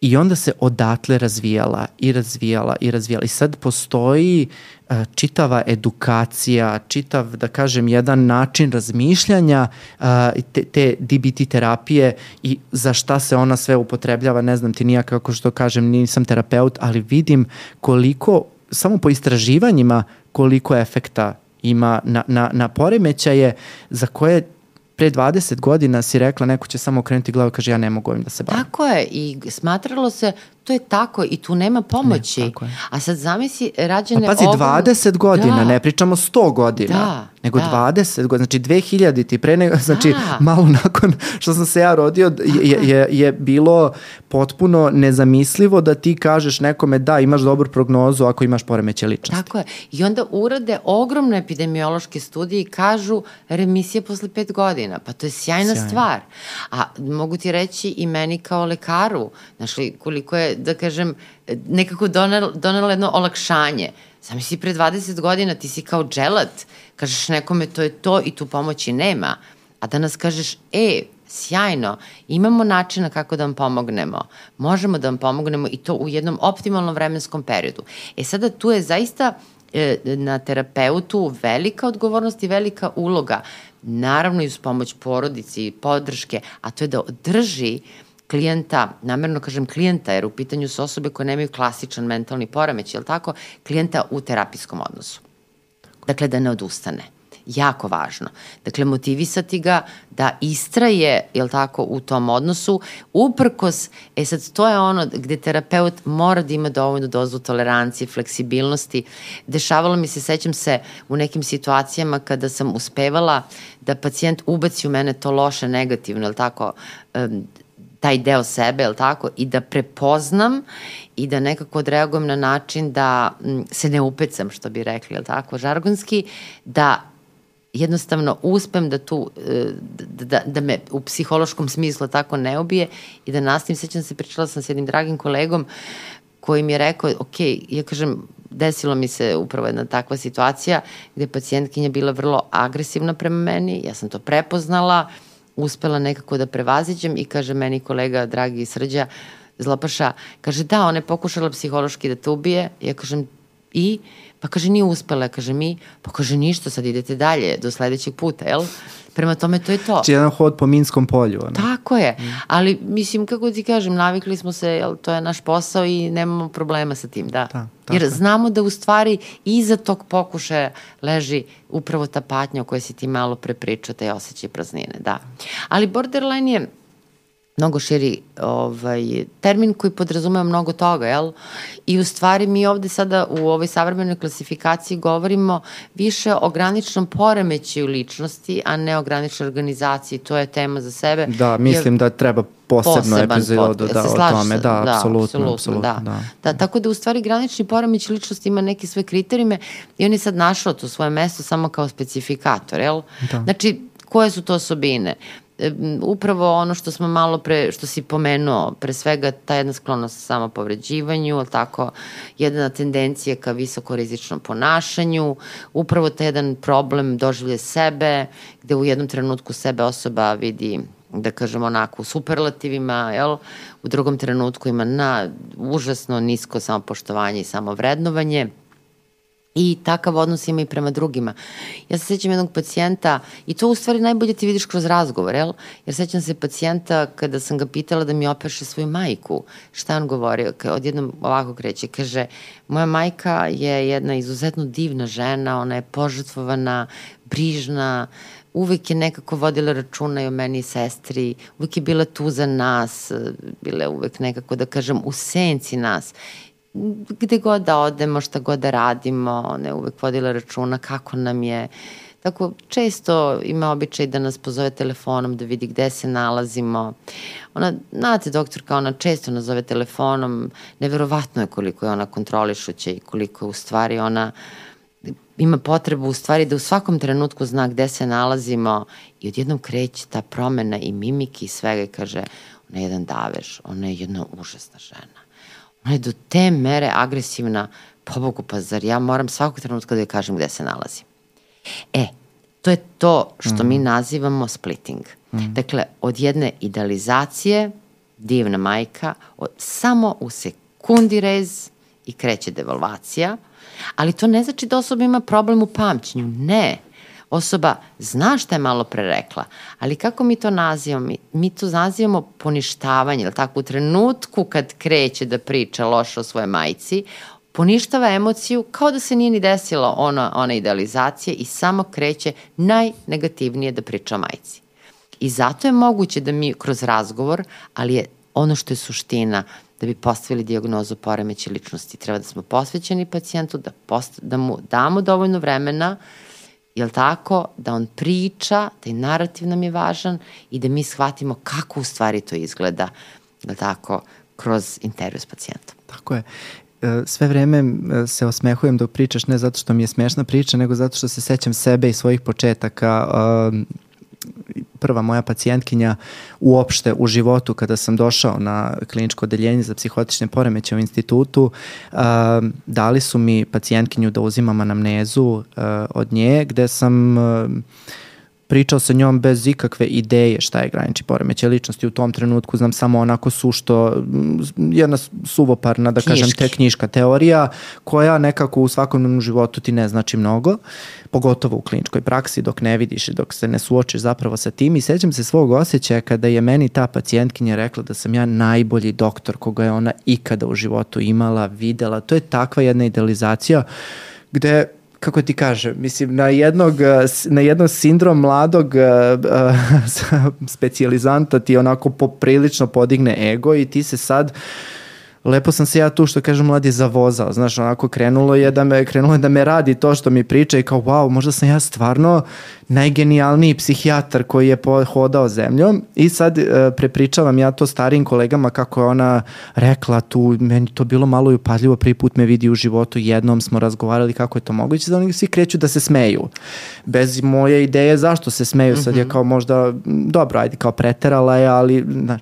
S1: I onda se odatle razvijala i razvijala i razvijala. I sad postoji uh, čitava edukacija, čitav, da kažem, jedan način razmišljanja uh, te, te DBT terapije i za šta se ona sve upotrebljava, ne znam ti nija kako što kažem, nisam terapeut, ali vidim koliko, samo po istraživanjima, koliko efekta ima na, na, na poremećaje za koje pre 20 godina si rekla neko će samo okrenuti glavu i kaže ja ne mogu ovim da se bavim.
S2: Tako je i smatralo se to je tako i tu nema pomoći. Ne. A sad zamisli rađene...
S1: Pa pazi, ogrom... 20 godina, da. ne pričamo 100 godina, da, nego da. 20 godina, znači 2000 ti pre nego, znači da. malo nakon što sam se ja rodio je, je, je bilo potpuno nezamislivo da ti kažeš nekome da imaš dobru prognozu ako imaš poremeće ličnosti.
S2: Tako je. I onda urade ogromne epidemiološke studije i kažu remisija posle pet godina. Pa to je sjajna Sjajno. stvar. A mogu ti reći i meni kao lekaru, znaš li, koliko je, da kažem, nekako donelo, donelo jedno olakšanje. Zamisli, pre 20 godina ti si kao dželat, kažeš nekome to je to i tu pomoći nema, a danas kažeš, e, sjajno, imamo načina kako da vam pomognemo, možemo da vam pomognemo i to u jednom optimalnom vremenskom periodu. E sada tu je zaista e, na terapeutu velika odgovornost i velika uloga, naravno i uz pomoć porodici i podrške, a to je da održi klijenta, namerno kažem klijenta, jer u pitanju su osobe koje nemaju klasičan mentalni poremeć, je li tako, klijenta u terapijskom odnosu. Dakle, da ne odustane jako važno. Dakle, motivisati ga da istraje, jel tako, u tom odnosu, uprkos, e sad, to je ono gde terapeut mora da ima dovoljnu dozu tolerancije, fleksibilnosti. Dešavalo mi se, sećam se, u nekim situacijama kada sam uspevala da pacijent ubaci u mene to loše, negativno, jel tako, taj deo sebe, jel tako, i da prepoznam i da nekako odreagujem na način da se ne upecam, što bi rekli, jel tako, žargonski, da jednostavno uspem da tu, e, da, da, da me u psihološkom smislu tako ne ubije i da nastavim, sećam se, pričala sam s jednim dragim kolegom koji mi je rekao, ok, ja kažem, desilo mi se upravo jedna takva situacija gde je pacijentkinja bila vrlo agresivna prema meni, ja sam to prepoznala, uspela nekako da prevaziđem i kaže meni kolega, dragi Srđa, Zlopaša, kaže da, ona je pokušala psihološki da te ubije, ja kažem i Pa kaže, nije uspela, kaže mi, pa kaže ništa, sad idete dalje do sledećeg puta, jel? Prema tome to je to.
S1: Či jedan hod po minskom polju. Ono.
S2: Tako je, mm. ali mislim, kako ti kažem, navikli smo se, jel, to je naš posao i nemamo problema sa tim, da. da Jer znamo da u stvari iza tog pokušaja leži upravo ta patnja o kojoj si ti malo prepričao, taj osjećaj praznine, da. Ali borderline je mnogo širi ovaj, termin koji podrazumeva mnogo toga, jel? I u stvari mi ovde sada u ovoj savremenoj klasifikaciji govorimo više o graničnom poremećaju ličnosti, a ne o graničnoj organizaciji. To je tema za sebe.
S1: Da, mislim jer, da treba posebno epizodu da, o tome. Da, da apsolutno, apsolutno. Da.
S2: Da. da. tako da u stvari granični poremeć ličnosti ima neke svoje kriterijume i on je sad našao to svoje mesto samo kao specifikator, jel? Da. Znači, koje su to osobine? Upravo ono što smo malo pre, što si pomenuo, pre svega ta jedna sklonost samopovređivanju, ali tako, jedna tendencija ka visokorizičnom ponašanju, upravo ta jedan problem doživlje sebe, gde u jednom trenutku sebe osoba vidi da kažem onako u superlativima, jel? u drugom trenutku ima na užasno nisko samopoštovanje i samovrednovanje, I takav odnos ima i prema drugima. Ja se sećam jednog pacijenta, i to u stvari najbolje ti vidiš kroz razgovor, jel? Jer sećam se pacijenta kada sam ga pitala da mi opeše svoju majku. Šta on govorio? Odjednom ovako kreće, kaže, moja majka je jedna izuzetno divna žena, ona je požrtvovana, brižna, uvek je nekako vodila računa i o meni i sestri, uvek je bila tu za nas, bila je uvek nekako, da kažem, u senci nas gde god da odemo, šta god da radimo, ona je uvek vodila računa kako nam je. Tako, često ima običaj da nas pozove telefonom da vidi gde se nalazimo. Ona, znate, doktorka, ona često nas zove telefonom, neverovatno je koliko je ona kontrolišuća i koliko je u stvari ona ima potrebu u stvari da u svakom trenutku zna gde se nalazimo i odjednom kreće ta promena i mimiki i svega i kaže, ona je jedan davež, ona je jedna užasna žena Ona je do te mere agresivna, pobogu, pa zar ja moram svakog trenutka da joj kažem gde se nalazi. E, to je to što mm. mi nazivamo splitting. Mm. Dakle, od jedne idealizacije, divna majka, od, samo u sekundi rez i kreće devalvacija, ali to ne znači da osoba ima problem u pamćenju. Ne osoba zna šta je malo pre rekla, ali kako mi to nazivamo? Mi, to nazivamo poništavanje, ili tako, u trenutku kad kreće da priča loše o svojoj majci, poništava emociju kao da se nije ni desilo ona, ona idealizacija i samo kreće najnegativnije da priča o majci. I zato je moguće da mi kroz razgovor, ali je ono što je suština, da bi postavili diagnozu poremeće ličnosti. Treba da smo posvećeni pacijentu, da, post, da mu damo dovoljno vremena, jel tako, da on priča, taj narativ nam je važan i da mi shvatimo kako u stvari to izgleda, jel tako, kroz intervju s pacijentom.
S1: Tako je e, sve vreme e, se osmehujem dok pričaš ne zato što mi je smešna priča, nego zato što se sećam sebe i svojih početaka prva moja pacijentkinja uopšte u životu kada sam došao na kliničko odeljenje za psihotične poremeće u institutu, dali su mi pacijentkinju da uzimam anamnezu od nje gde sam pričao sa njom bez ikakve ideje šta je granični poremećaj ličnosti. U tom trenutku, znam samo onako su što jedna suvoparna, da Knjiški. kažem, te knjiška teorija koja nekako u svakodnevnom životu ti ne znači mnogo, pogotovo u kliničkoj praksi dok ne vidiš i dok se ne suočiš zapravo sa tim. I sećam se svog osjećaja kada je meni ta pacijentkinja rekla da sam ja najbolji doktor koga je ona ikada u životu imala, videla, to je takva jedna idealizacija gde kako ti kaže, mislim, na jednog, na jednog sindrom mladog uh, [LAUGHS] specijalizanta ti onako poprilično podigne ego i ti se sad uh, lepo sam se ja tu što kažem mladi zavozao, znaš, onako krenulo je da me, krenulo je da me radi to što mi priča i kao wow, možda sam ja stvarno najgenijalniji psihijatar koji je hodao zemljom i sad e, prepričavam ja to starijim kolegama kako je ona rekla tu, meni to bilo malo i upadljivo, prvi put me vidi u životu, jednom smo razgovarali kako je to moguće, da oni svi kreću da se smeju. Bez moje ideje zašto se smeju, sad je mhm. kao možda, dobro, ajde, kao preterala je, ali, znaš,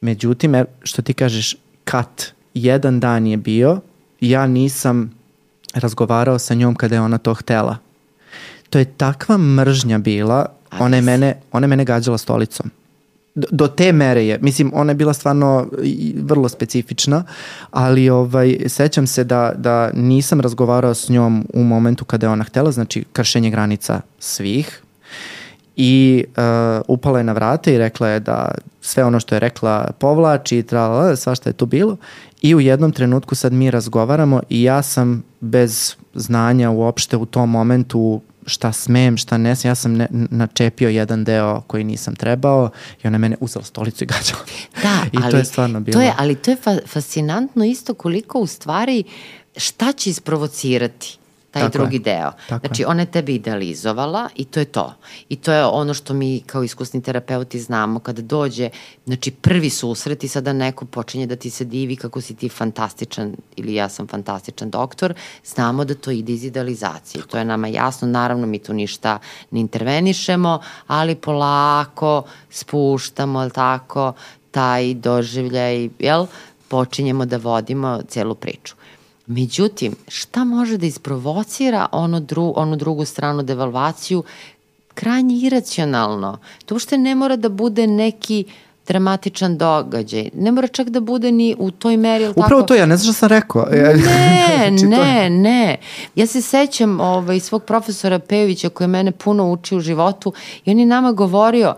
S1: Međutim, e, što ti kažeš, kat. Jedan dan je bio, ja nisam razgovarao sa njom kada je ona to htela. To je takva mržnja bila, ona je mene, ona je mene gađala stolicom. Do, do te mere je, mislim, ona je bila stvarno vrlo specifična, ali ovaj, sećam se da, da nisam razgovarao s njom u momentu kada je ona htela, znači kršenje granica svih, i uh, upala je na vrate i rekla je da sve ono što je rekla povlači i tralala, svašta je tu bilo i u jednom trenutku sad mi razgovaramo i ja sam bez znanja uopšte u tom momentu šta smem, šta ne smem, ja sam ne, načepio jedan deo koji nisam trebao i ona je mene uzela stolicu i gađala.
S2: Da, [LAUGHS]
S1: I
S2: ali,
S1: to je stvarno bilo.
S2: To je, ali to je fa fascinantno isto koliko u stvari šta će isprovocirati taj Tako drugi je. deo. Tako znači, ona je tebe idealizovala i to je to. I to je ono što mi kao iskusni terapeuti znamo kada dođe, znači prvi susret i sada neko počinje da ti se divi kako si ti fantastičan ili ja sam fantastičan doktor, znamo da to ide iz idealizacije. To je nama jasno, naravno mi tu ništa ne intervenišemo, ali polako spuštamo, ali tako, taj doživljaj, jel, počinjemo da vodimo celu priču. Međutim, šta može da isprovocira ono dru, onu drugu stranu devalvaciju krajnje iracionalno. To ušte ne mora da bude neki dramatičan događaj. Ne mora čak da bude ni u toj meri.
S1: Upravo tako... to ja, ne znam što sam rekao.
S2: Ne, [LAUGHS] znači, ne, ne. Ja se sećam ovaj, svog profesora Pejovića koji je mene puno uči u životu i on je nama govorio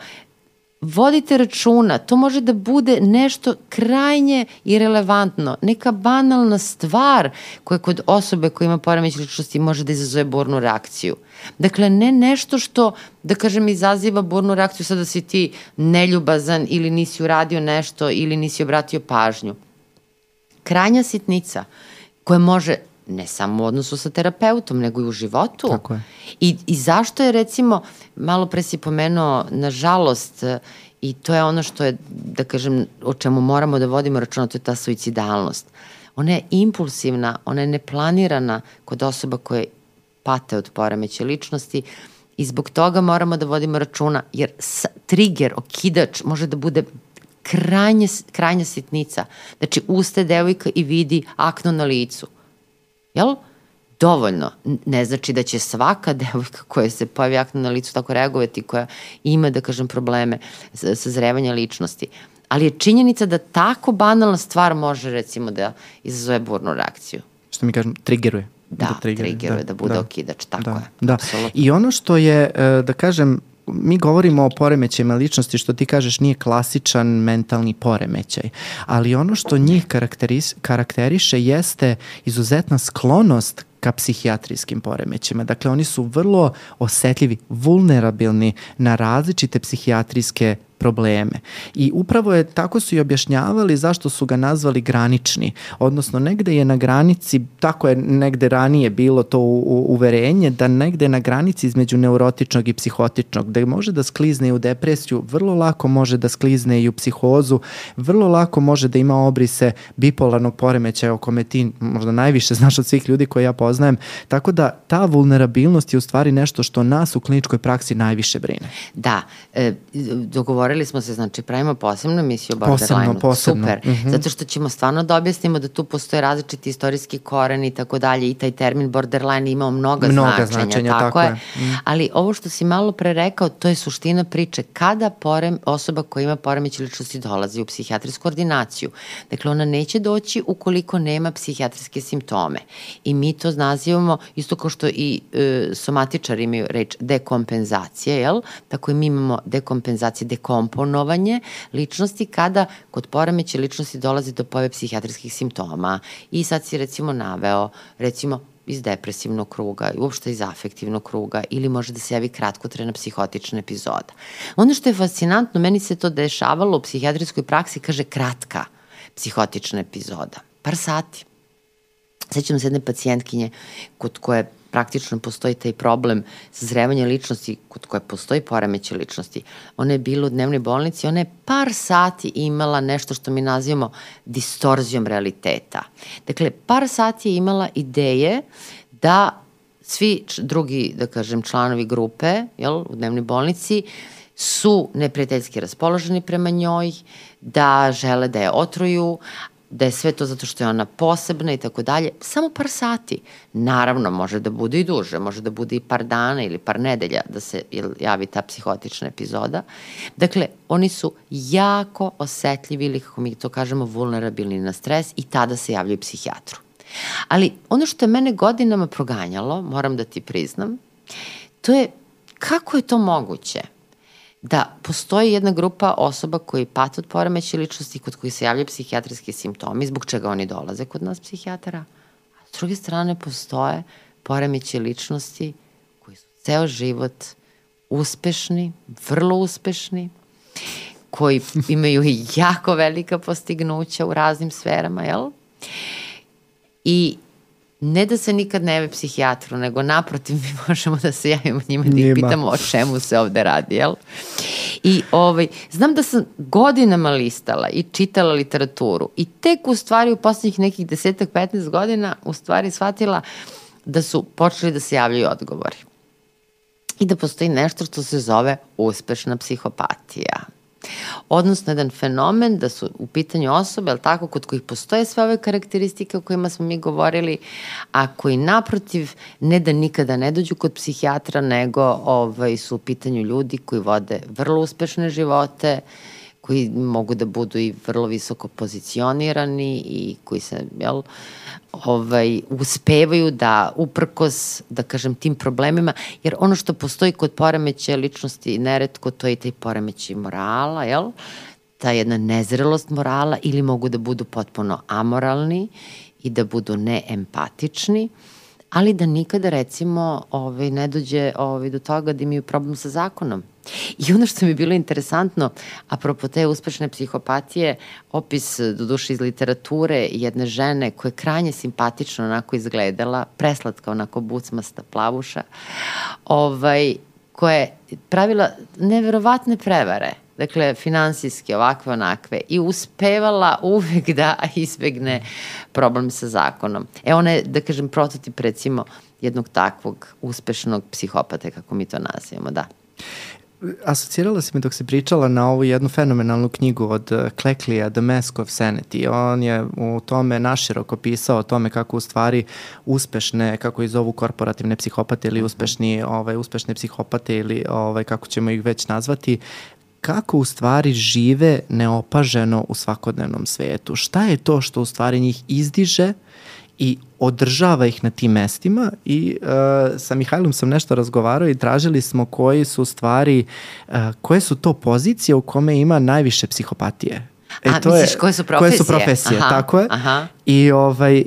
S2: vodite računa, to može da bude nešto krajnje irelevantno, neka banalna stvar koja kod osobe koja ima poremeć ličnosti može da izazove burnu reakciju. Dakle, ne nešto što, da kažem, izaziva burnu reakciju sada si ti neljubazan ili nisi uradio nešto ili nisi obratio pažnju. Krajnja sitnica koja može ne samo u odnosu sa terapeutom, nego i u životu.
S1: Tako je.
S2: I, I zašto je, recimo, malo pre si pomenuo, nažalost, i to je ono što je, da kažem, o čemu moramo da vodimo računa, to je ta suicidalnost. Ona je impulsivna, ona je neplanirana kod osoba koje pate od poremeće ličnosti i zbog toga moramo da vodimo računa, jer trigger, okidač može da bude krajnje, krajnja sitnica. Znači, uste devojka i vidi akno na licu – Jel? Dovoljno. Ne znači da će svaka [LAUGHS] devojka koja se pojavi akno na licu tako reagovati, koja ima, da kažem, probleme sazrevanja ličnosti. Ali je činjenica da tako banalna stvar može, recimo, da izazove burnu reakciju.
S1: Što mi kažem, triggeruje.
S2: Da, da triggeruje, da, da bude da, okidač, tako
S1: da,
S2: je.
S1: Da. Absolutno. I ono što je, e, da kažem, mi govorimo o poremećajima ličnosti, što ti kažeš nije klasičan mentalni poremećaj, ali ono što njih karakteriše jeste izuzetna sklonost ka psihijatrijskim poremećima. Dakle, oni su vrlo osetljivi, vulnerabilni na različite psihijatrijske probleme. I upravo je, tako su i objašnjavali zašto su ga nazvali granični, odnosno negde je na granici, tako je negde ranije bilo to u, u, uverenje, da negde na granici između neurotičnog i psihotičnog, da može da sklizne u depresiju, vrlo lako može da sklizne i u psihozu, vrlo lako može da ima obrise bipolarnog poremećaja o kome ti možda najviše znaš od svih ljudi koje ja poznajem, tako da ta vulnerabilnost je u stvari nešto što nas u kliničkoj praksi najviše brine.
S2: Da, e, dogovorili smo se, znači pravimo posebnu emisiju o borderline. Posebno, posebno. Super, mm -hmm. zato što ćemo stvarno da objasnimo da tu postoje različiti istorijski koren i tako dalje i taj termin borderline imao mnoga, mnoga značenja, značenja tako, tako je. Mm. Ali ovo što si malo pre rekao, to je suština priče. Kada porem, osoba koja ima poremeć ličnosti dolazi u psihijatrijsku ordinaciju, dakle ona neće doći ukoliko nema psihijatrijske simptome. I mi to nazivamo, isto kao što i e, somatičari imaju reč dekompenzacije, jel? Tako i mi imamo dekompenzacije, dekomponovanje ličnosti kada kod poremeće ličnosti dolazi do pojave psihijatrijskih simptoma. I sad si recimo naveo, recimo iz depresivnog kruga, uopšte iz afektivnog kruga ili može da se javi kratkotrena psihotična epizoda. Ono što je fascinantno, meni se to dešavalo u psihijatrijskoj praksi, kaže kratka psihotična epizoda, par sati. Sećam se jedne pacijentkinje kod koje praktično postoji taj problem sazrevanja ličnosti kod koje postoji poremeće ličnosti. Ona je bila u dnevnoj bolnici, ona je par sati imala nešto što mi nazivamo distorzijom realiteta. Dakle, par sati je imala ideje da svi drugi, da kažem, članovi grupe jel, u dnevnoj bolnici su neprijateljski raspoloženi prema njoj, da žele da je otruju, da je sve to zato što je ona posebna i tako dalje, samo par sati. Naravno, može da bude i duže, može da bude i par dana ili par nedelja da se javi ta psihotična epizoda. Dakle, oni su jako osetljivi ili, kako mi to kažemo, vulnerabilni na stres i tada se javljaju psihijatru. Ali ono što je mene godinama proganjalo, moram da ti priznam, to je kako je to moguće da postoji jedna grupa osoba koji pate od poremeća ličnosti kod koji se javljaju psihijatrijski simptomi, zbog čega oni dolaze kod nas psihijatara, a s druge strane postoje poremeće ličnosti koji su ceo život uspešni, vrlo uspešni, koji imaju jako velika postignuća u raznim sferama, jel? I ne da se nikad ne jave psihijatru, nego naprotiv mi [LAUGHS] možemo da se javimo njima da ih pitamo o čemu se ovde radi, jel? I ovaj, znam da sam godinama listala i čitala literaturu i tek u stvari u poslednjih nekih desetak, 15 godina u stvari shvatila da su počeli da se javljaju odgovori. I da postoji nešto što se zove uspešna psihopatija odnosno jedan fenomen da su u pitanju osobe, ali tako, kod kojih postoje sve ove karakteristike o kojima smo mi govorili, a koji naprotiv ne da nikada ne dođu kod psihijatra, nego ovaj, su u pitanju ljudi koji vode vrlo uspešne živote, koji mogu da budu i vrlo visoko pozicionirani i koji se, jel, ovaj, uspevaju da uprkos, da kažem, tim problemima, jer ono što postoji kod poremeća ličnosti neretko, to je taj poremećaj morala, jel? Ta jedna nezrelost morala ili mogu da budu potpuno amoralni i da budu neempatični. Uh, ali da nikada recimo ovaj, ne dođe ovaj, do toga da imaju problem sa zakonom. I ono što mi je bilo interesantno, apropo te uspešne psihopatije, opis do duše iz literature jedne žene koja je krajnje simpatično onako izgledala, preslatka onako bucmasta plavuša, ovaj, koja je pravila neverovatne prevare dakle, finansijske, ovakve, onakve, i uspevala uvek da izbegne problem sa zakonom. E, ona je, da kažem, prototip, recimo, jednog takvog uspešnog psihopata, kako mi to nazivamo, da
S1: asocirala si me dok si pričala na ovu jednu fenomenalnu knjigu od Kleklija, The Mask of Sanity. On je u tome naširoko pisao o tome kako u stvari uspešne, kako iz zovu korporativne psihopate ili uspešni, ovaj, uspešne psihopate ili ovaj, kako ćemo ih već nazvati, kako u stvari žive neopaženo u svakodnevnom svetu. Šta je to što u stvari njih izdiže i održava ih na tim mestima i uh, sa Mihajlom sam nešto razgovarao i tražili smo koji su stvari, uh, koje su to pozicije u kome ima najviše psihopatije.
S2: E, A, to misliš, je, koje su profesije?
S1: Koje su profesije, aha, tako je. Aha. I ovaj,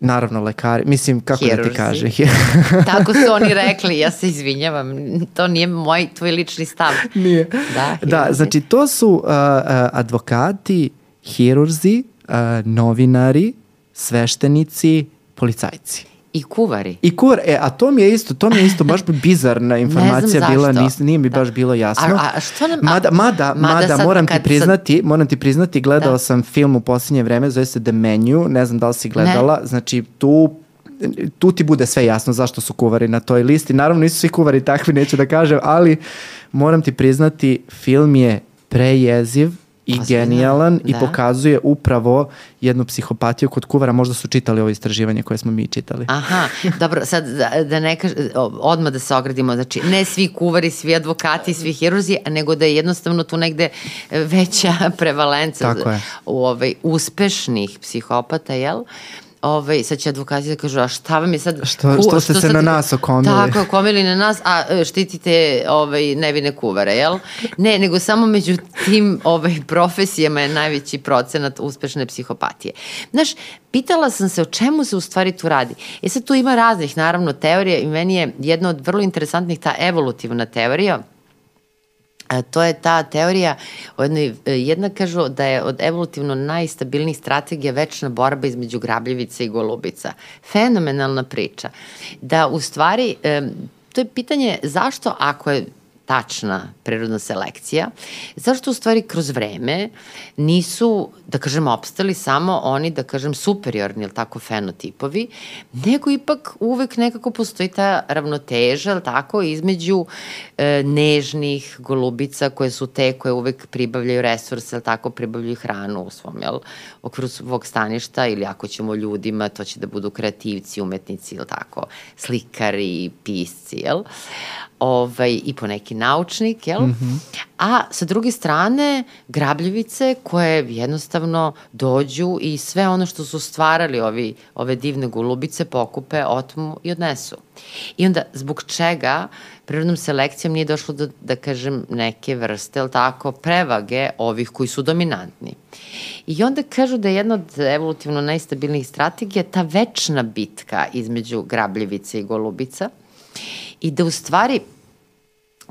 S1: Naravno, lekari, mislim, kako Hirurzi. da ti kaže? [LAUGHS]
S2: Tako su oni rekli, ja se izvinjavam, to nije moj, tvoj lični stav. [LAUGHS]
S1: Nije. Da, da znači to su uh, uh, advokati, hirurzi, uh, novinari, sveštenici, policajci.
S2: I kuvari.
S1: I kuvar, e, a to mi je isto, to mi je isto baš bizarna [LAUGHS] informacija bila, nis, nije mi da. baš bilo jasno. A,
S2: a što nam,
S1: mada, mada, mada, mada moram ti priznati, sad... moram ti priznati, gledao da. sam film u posljednje vreme, zove se The Menu, ne znam da li si gledala, ne. znači tu tu ti bude sve jasno zašto su kuvari na toj listi. Naravno nisu svi kuvari takvi, neću da kažem, ali moram ti priznati, film je prejeziv, i Ozbiljno. genijalan da. i pokazuje upravo jednu psihopatiju kod kuvara. Možda su čitali ovo istraživanje koje smo mi čitali.
S2: Aha, dobro, sad da, da ne kaž, odmah da se ogradimo, znači ne svi kuvari, svi advokati, svi hirurzi, nego da je jednostavno tu negde veća [LAUGHS] prevalenca u ovaj, uspešnih psihopata, jel? Uh, ovaj, sad će advokati da kažu, a šta vam je sad...
S1: Što, što ste što se sad, na nas okomili?
S2: Tako, okomili na nas, a e, štitite ovaj, nevine kuvare, jel? Ne, nego samo među tim ovaj, profesijama je najveći procenat uspešne psihopatije. Znaš, pitala sam se o čemu se u stvari tu radi. E sad tu ima raznih, naravno, teorija i meni je jedna od vrlo interesantnih ta evolutivna teorija, A, to je ta teorija, e, jedna kažu da je od evolutivno najstabilnijih strategija večna borba između grabljivica i golubica. Fenomenalna priča. Da u stvari, to je pitanje zašto ako je tačna prirodna selekcija, zašto u stvari kroz vreme nisu, da kažem, opstali samo oni, da kažem, superiorni, ili tako, fenotipovi, nego ipak uvek nekako postoji ta ravnoteža, ili tako, između e, nežnih golubica koje su te koje uvek pribavljaju resurse, ili tako, pribavljaju hranu u svom, jel, okviru svog staništa, ili ako ćemo ljudima, to će da budu kreativci, umetnici, ili tako, slikari, pisci, jel? ovaj, i po neki naučnik, jel? Mm -hmm. A sa druge strane, grabljivice koje jednostavno dođu i sve ono što su stvarali ovi, ove divne golubice pokupe, otmu i odnesu. I onda, zbog čega prirodnom selekcijom nije došlo do, da kažem, neke vrste, ali tako, prevage ovih koji su dominantni. I onda kažu da je jedna od evolutivno najstabilnijih strategija ta večna bitka između grabljivice i golubica, i da u stvari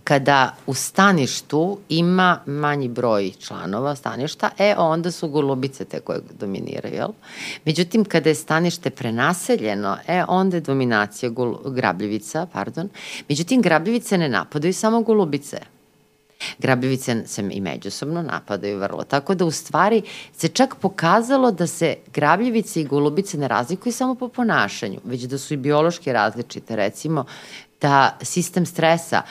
S2: kada u staništu ima manji broj članova staništa, e onda su golubice te koje dominiraju, jel? Međutim, kada je stanište prenaseljeno, e onda je dominacija gul, grabljivica, pardon. Međutim, grabljivice ne napadaju samo golubice. Grabljivice se i međusobno napadaju vrlo. Tako da u stvari se čak pokazalo da se grabljivice i golubice ne razlikuju samo po ponašanju, već da su i biološki različite. Recimo, da sistem stresa,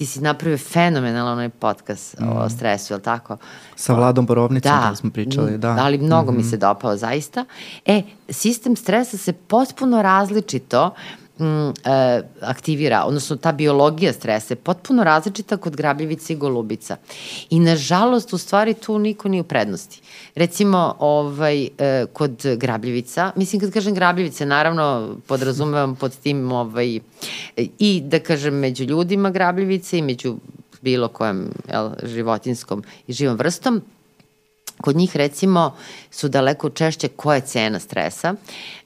S2: ti si napravio fenomenalan onaj podcast mm. o stresu, je li tako?
S1: Sa Vladom Borovnicom da, smo pričali, da.
S2: Ali mnogo mm -hmm. mi mhm. se dopao zaista. E, sistem stresa se potpuno različito mm, e, aktivira, odnosno ta biologija stresa je potpuno različita kod grabljivica i golubica. I nažalost, u stvari tu niko nije u prednosti. Recimo, ovaj, e, kod grabljivica, mislim kad kažem grabljivice, naravno podrazumevam pod tim ovaj, i da kažem među ljudima grabljivice i među bilo kojem jel, životinskom i živom vrstom, kod njih recimo su daleko češće koja je cena stresa,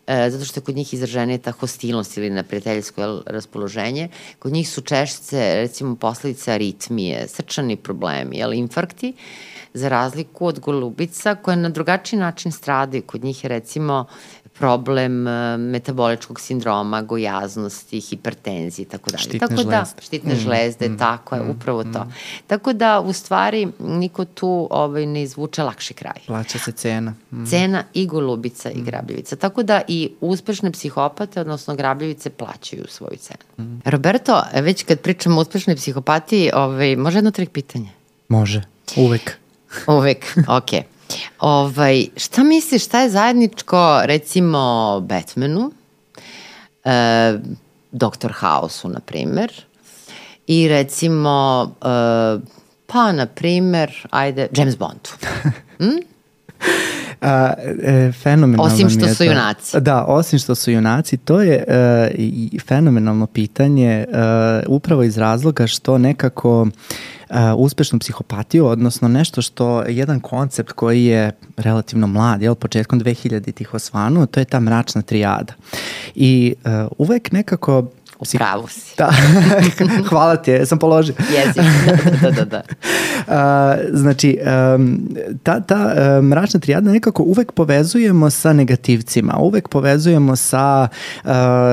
S2: e, zato što je kod njih izraženija ta hostilnost ili neprijateljsko raspoloženje. Kod njih su češće recimo posledice aritmije, srčani problemi, jel, infarkti, za razliku od golubica koje na drugačiji način stradaju. Kod njih je recimo problem uh, metaboličkog sindroma, gojaznosti, hipertenzije i tako dalje.
S1: Štitne
S2: tako
S1: žlezde.
S2: Da, štitne mm, žlezde, mm, tako je, mm, upravo mm. to. Tako da, u stvari, niko tu ovaj, ne izvuče lakši kraj.
S1: Plaća se cena.
S2: Mm. Cena i golubica mm. i grabljivica. Tako da i uspešne psihopate, odnosno grabljivice, plaćaju svoju cenu. Mm. Roberto, već kad pričamo o uspešnoj psihopatiji, ovaj, može jedno trik pitanje?
S1: Može, uvek.
S2: uvek, okej. [LAUGHS] Okay. Ovaj, šta misliš, šta je zajedničko, recimo, Batmanu, e, Dr. House-u, na primer, i recimo, e, pa, na primer, ajde, James Bondu. [LAUGHS] Hm?
S1: A, e, fenomenalno
S2: Osim što
S1: je
S2: su
S1: to.
S2: junaci.
S1: Da, osim što su junaci, to je e, fenomenalno pitanje e, upravo iz razloga što nekako uh, uspešnu psihopatiju, odnosno nešto što jedan koncept koji je relativno mlad, jel, početkom 2000-ih osvanuo, to je ta mračna trijada. I uh, uvek nekako
S2: U pravu si.
S1: Da, [LAUGHS] hvala ti, sam položio.
S2: Jezik, da, da, da. da. [LAUGHS]
S1: A, znači, um, ta, ta um, mračna trijada nekako uvek povezujemo sa negativcima, uvek povezujemo sa uh,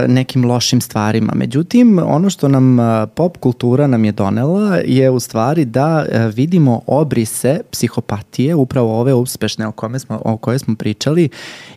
S1: nekim lošim stvarima. Međutim, ono što nam uh, pop kultura nam je donela je u stvari da uh, vidimo obrise psihopatije, upravo ove uspešne o, kome smo, o koje smo pričali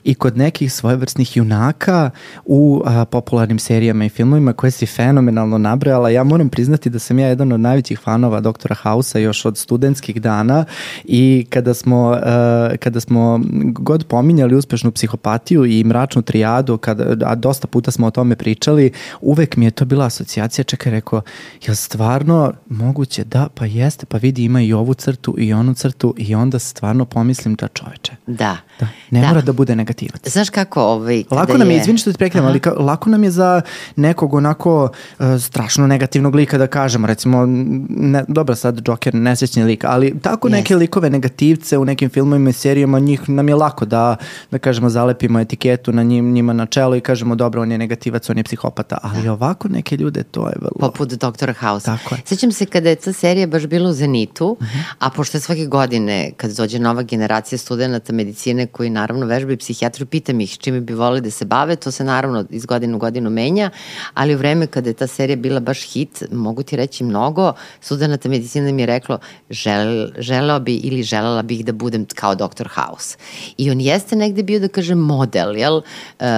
S1: i kod nekih svojevrsnih junaka u uh, popularnim serijama i filmovima koje si fenomenalno nabrojala. Ja moram priznati da sam ja jedan od najvećih fanova doktora Hausa još od studentskih dana i kada smo, uh, kada smo god pominjali uspešnu psihopatiju i mračnu trijadu, kada, a dosta puta smo o tome pričali, uvek mi je to bila asocijacija, čekaj, rekao, je stvarno moguće? Da, pa jeste, pa vidi ima i ovu crtu i onu crtu i onda stvarno pomislim da čoveče.
S2: Da.
S1: Da, ne
S2: da.
S1: mora da bude negativac.
S2: Znaš kako ovaj...
S1: Lako nam je, izvini što ti prekidam, ali ka, lako nam je za nekog onako uh, strašno negativnog lika da kažemo, recimo, ne, dobro sad Joker nesrećni lik, ali tako neke
S2: Yes.
S1: likove negativce u nekim filmovima i serijama, njih nam je lako da, da kažemo, zalepimo etiketu na njim, njima na čelo i kažemo, dobro, on je negativac, on je psihopata, ali ovako neke ljude, to je vrlo...
S2: poput doktora House.
S1: Tako je.
S2: Sećam se kada je ta serija baš bila u Zenitu, uh -huh. a pošto je svake godine kad dođe nova generacija studenta medicine koji naravno vežbaju psihijatriju, pitam ih čime bi volili da se bave, to se naravno iz godine u godinu menja, ali u vreme kada je ta serija bila baš hit, mogu ti reći mnogo, studenta medicine mi je reklo žel, želeo bi ili želela bih da budem kao doktor House. I on jeste negde bio da kažem model, jel, uh,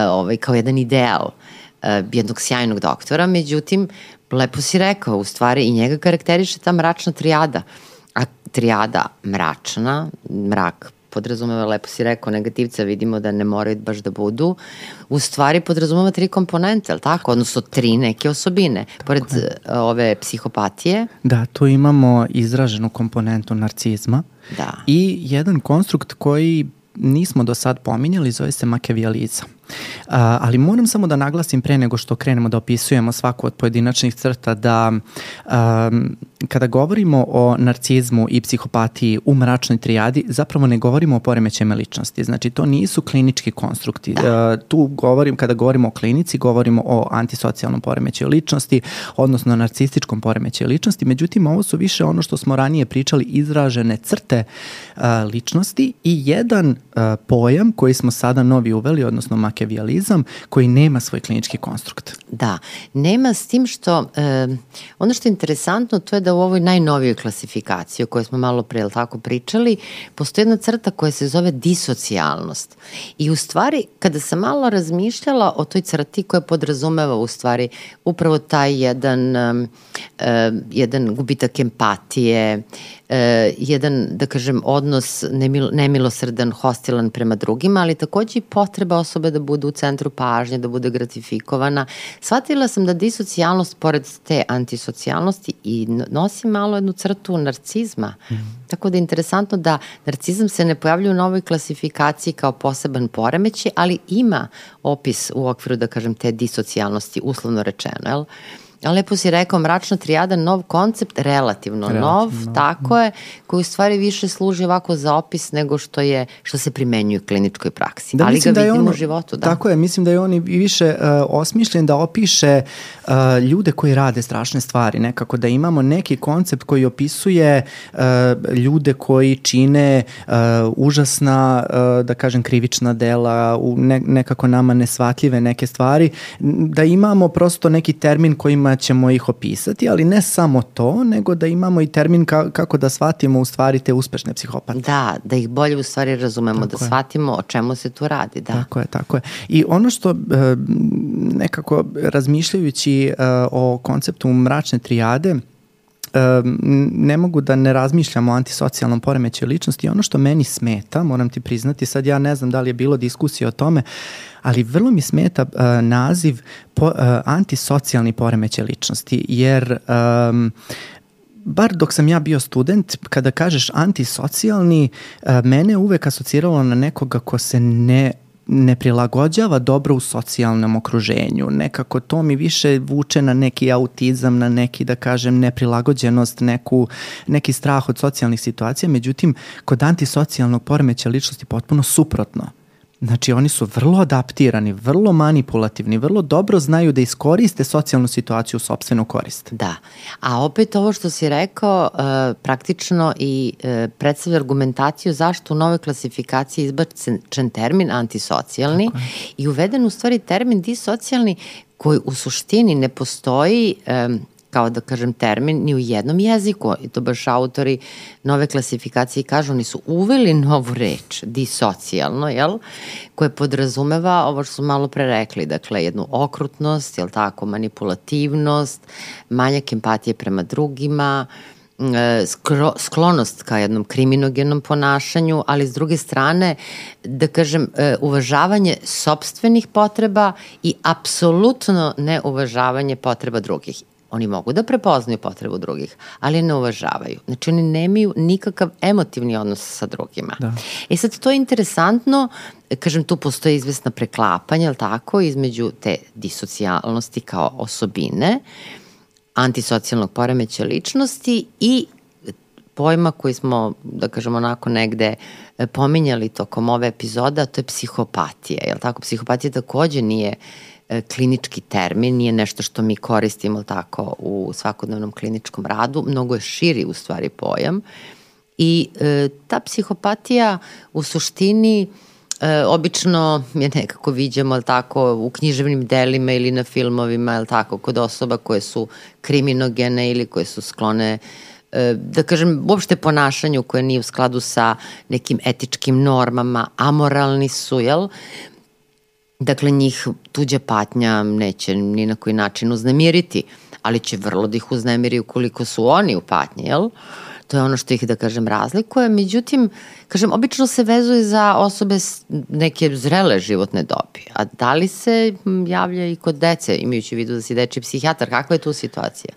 S2: ovaj, kao jedan ideal uh, jednog sjajnog doktora, međutim, lepo si rekao, u stvari i njega karakteriše ta mračna trijada. A trijada mračna, mrak podrazumeva, lepo si rekao, negativca vidimo da ne moraju baš da budu, u stvari podrazumeva tri komponente, ali tako? Odnosno tri neke osobine. Tako Pored je. ove psihopatije.
S1: Da, tu imamo izraženu komponentu narcizma
S2: Da.
S1: i jedan konstrukt koji nismo do sad pominjali, zove se makevijalizam. A, ali moram samo da naglasim pre nego što krenemo da opisujemo svaku od pojedinačnih crta da a, kada govorimo o narcizmu i psihopatiji u mračnoj trijadi, zapravo ne govorimo o poremećajima ličnosti. Znači, to nisu klinički konstrukti. Da. A, tu govorim, kada govorimo o klinici, govorimo o antisocijalnom poremećaju ličnosti, odnosno narcističkom poremećaju ličnosti. Međutim, ovo su više ono što smo ranije pričali, izražene crte a, ličnosti i jedan a, pojam koji smo sada novi uveli, odnosno makevijalizam, koji nema svoj klinički konstrukt.
S2: Da, nema s tim što, e, ono što je interesantno, to je da u ovoj najnovijoj klasifikaciji o kojoj smo malo pre, tako, pričali, postoji jedna crta koja se zove disocijalnost. I u stvari, kada sam malo razmišljala o toj crti koja podrazumeva u stvari upravo taj jedan, uh, jedan gubitak empatije, uh, jedan, da kažem, odnos nemil, nemilosrdan, hostilan prema drugima, ali takođe i potreba osobe da bude u centru pažnje, da bude gratifikovana. Shvatila sam da disocijalnost, pored te antisocijalnosti, i nosi malo jednu crtu narcizma. Mm. Tako da je interesantno da narcizam se ne pojavlja u novoj klasifikaciji kao poseban poremećaj, ali ima opis u okviru, da kažem, te disocijalnosti, uslovno rečeno, jel? A lepo si rekao, mračna trijada, nov koncept, relativno, relativno nov, nov, tako je, koji u stvari više služi ovako za opis nego što je, što se primenjuje u kliničkoj praksi.
S1: Da,
S2: Ali ga
S1: da
S2: vidimo
S1: on,
S2: u životu, da.
S1: Tako je, mislim da je on i više uh, osmišljen da opiše uh, ljude koji rade strašne stvari, nekako da imamo neki koncept koji opisuje uh, ljude koji čine uh, užasna, uh, da kažem, krivična dela, u ne, nekako nama nesvatljive neke stvari, da imamo prosto neki termin kojima ćemo ih opisati, ali ne samo to, nego da imamo i termin ka, kako da shvatimo u stvari te uspešne psihopate.
S2: Da, da ih bolje u stvari razumemo, tako da je. shvatimo o čemu se tu radi. Da.
S1: Tako je, tako je. I ono što nekako razmišljajući o konceptu mračne trijade, ne mogu da ne razmišljam o antisocijalnom poremećaju ličnosti. Ono što meni smeta, moram ti priznati, sad ja ne znam da li je bilo diskusije o tome, ali vrlo mi smeta uh, naziv po, uh, antisocijalni poremećaj ličnosti, jer um, bar dok sam ja bio student, kada kažeš antisocijalni, mene uvek asociralo na nekoga ko se ne ne prilagođava dobro u socijalnom okruženju. Nekako to mi više vuče na neki autizam, na neki, da kažem, neprilagođenost, neku, neki strah od socijalnih situacija. Međutim, kod antisocijalnog poremeća ličnosti potpuno suprotno. Znači oni su vrlo adaptirani, vrlo manipulativni, vrlo dobro znaju da iskoriste socijalnu situaciju u sobstvenu korist.
S2: Da, a opet ovo što si rekao uh, praktično i uh, predstavlja argumentaciju zašto u nove klasifikaciji izbačen termin antisocijalni i uveden u stvari termin disocijalni koji u suštini ne postoji um, kao da kažem termin ni u jednom jeziku i to baš autori nove klasifikacije kažu oni su uveli novu reč disocijalno jel koje podrazumeva ovo što su malo pre rekli dakle jednu okrutnost jel tako manipulativnost manjak empatije prema drugima e, skro, sklonost ka jednom kriminogenom ponašanju, ali s druge strane, da kažem, e, uvažavanje sobstvenih potreba i apsolutno neuvažavanje potreba drugih. Oni mogu da prepoznaju potrebu drugih, ali ne uvažavaju. Znači oni nemaju nikakav emotivni odnos sa drugima. Da. E sad to je interesantno, kažem tu postoje izvesna preklapanja, ali tako, između te disocijalnosti kao osobine, antisocijalnog poremeća ličnosti i pojma koji smo, da kažem onako negde pominjali tokom ove epizoda, to je psihopatija, jel tako? Psihopatija takođe nije E, klinički termin, nije nešto što mi koristimo tako u svakodnevnom kliničkom radu, mnogo je širi u stvari pojam i e, ta psihopatija u suštini e, obično je nekako viđamo ali tako u književnim delima ili na filmovima ali tako kod osoba koje su kriminogene ili koje su sklone e, da kažem, uopšte ponašanju koje nije u skladu sa nekim etičkim normama, amoralni su, jel? Dakle, njih tuđa patnja neće ni na koji način uznemiriti, ali će vrlo da ih uznemiri ukoliko su oni u patnji, jel? To je ono što ih, da kažem, razlikuje. Međutim, kažem, obično se vezuje za osobe neke zrele životne dobi. A da li se javlja i kod dece, imajući u vidu da si deči psihijatar? Kakva je tu situacija?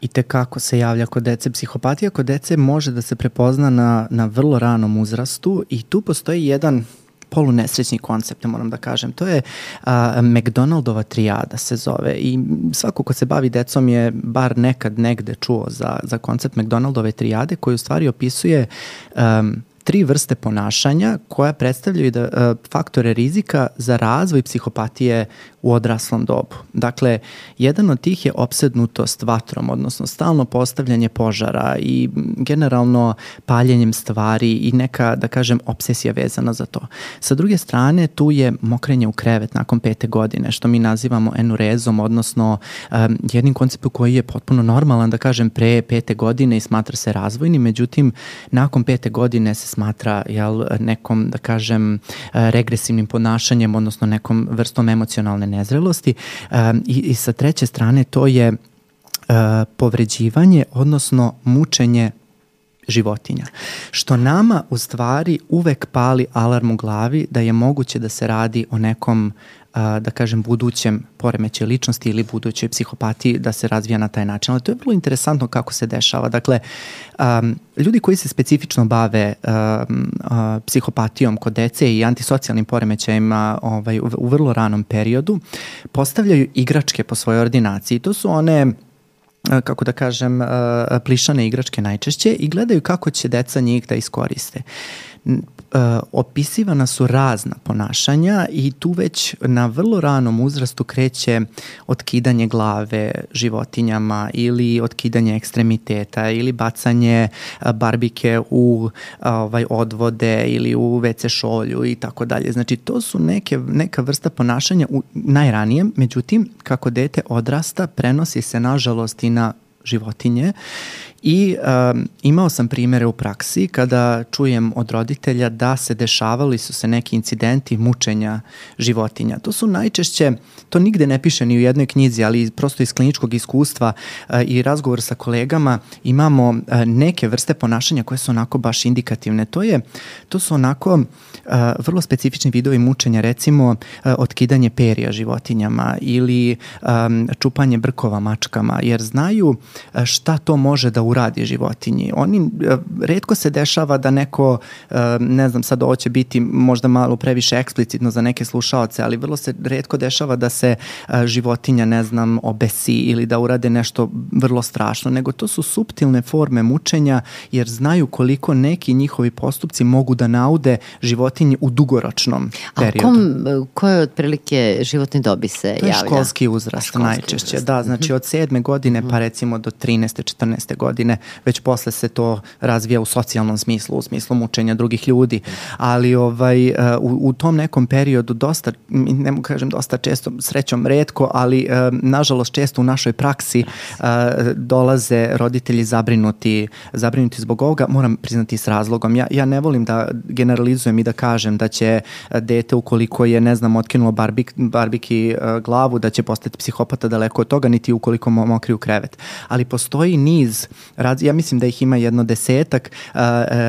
S1: I te kako se javlja kod dece. Psihopatija kod dece može da se prepozna na, na vrlo ranom uzrastu i tu postoji jedan polunesrećni koncept, moram da kažem. To je a, McDonaldova trijada se zove i svako ko se bavi decom je bar nekad negde čuo za, za koncept McDonaldove trijade koji u stvari opisuje um, tri vrste ponašanja koja predstavljaju da, uh, faktore rizika za razvoj psihopatije u odraslom dobu. Dakle, jedan od tih je opsednutost vatrom, odnosno stalno postavljanje požara i generalno paljenjem stvari i neka, da kažem, obsesija vezana za to. Sa druge strane, tu je mokrenje u krevet nakon pete godine, što mi nazivamo enurezom, odnosno um, jednim konceptom koji je potpuno normalan, da kažem, pre pete godine i smatra se razvojnim, međutim, nakon pete godine se smatra jel, nekom, da kažem, regresivnim ponašanjem, odnosno nekom vrstom emocionalne nezrelosti um, i, i sa treće strane to je uh, povređivanje, odnosno mučenje životinja. Što nama u stvari uvek pali alarm u glavi da je moguće da se radi o nekom da kažem, budućem poremećaju ličnosti ili budućoj psihopatiji da se razvija na taj način. Ali to je vrlo interesantno kako se dešava. Dakle, um, ljudi koji se specifično bave um, uh, psihopatijom kod dece i antisocijalnim poremećajima ovaj, u, u vrlo ranom periodu postavljaju igračke po svojoj ordinaciji. To su one kako da kažem, plišane igračke najčešće i gledaju kako će deca njih da iskoriste. Uh, opisivana su razna ponašanja i tu već na vrlo ranom uzrastu kreće otkidanje glave životinjama ili otkidanje ekstremiteta ili bacanje barbike u ovaj odvode ili u WC šolju i tako dalje. Znači to su neke, neka vrsta ponašanja u najranijem, međutim kako dete odrasta prenosi se nažalost i na životinje I um, imao sam primere u praksi kada čujem od roditelja da se dešavali su se neki incidenti mučenja životinja. To su najčešće, to nigde ne piše ni u jednoj knjizi, ali prosto iz kliničkog iskustva uh, i razgovor sa kolegama imamo uh, neke vrste ponašanja koje su onako baš indikativne. To je, to su onako uh, vrlo specifični vidovi mučenja, recimo uh, otkidanje perija životinjama ili um, čupanje brkova mačkama, jer znaju šta to može da životinji. Oni, redko se dešava da neko, ne znam, sad ovo će biti možda malo previše eksplicitno za neke slušaoce, ali vrlo se redko dešava da se životinja, ne znam, obesi ili da urade nešto vrlo strašno, nego to su suptilne forme mučenja jer znaju koliko neki njihovi postupci mogu da naude životinji u dugoročnom periodu. A
S2: kom, koje otprilike životni dobi se javlja?
S1: To je školski uzrast školski najčešće, uzrast. da, znači mhm. od sedme godine pa recimo do 13. 14. godine, već posle se to razvija u socijalnom smislu, u smislu mučenja drugih ljudi, ali ovaj, uh, u, u tom nekom periodu dosta, ne mogu kažem dosta često, srećom redko, ali uh, nažalost često u našoj praksi uh, dolaze roditelji zabrinuti, zabrinuti zbog ovoga, moram priznati s razlogom. Ja, ja ne volim da generalizujem i da kažem da će dete ukoliko je, ne znam, otkinuo barbik, barbiki glavu, da će postati psihopata daleko od toga, niti ukoliko mokri u krevet. Ali postoji niz, ja mislim da ih ima jedno desetak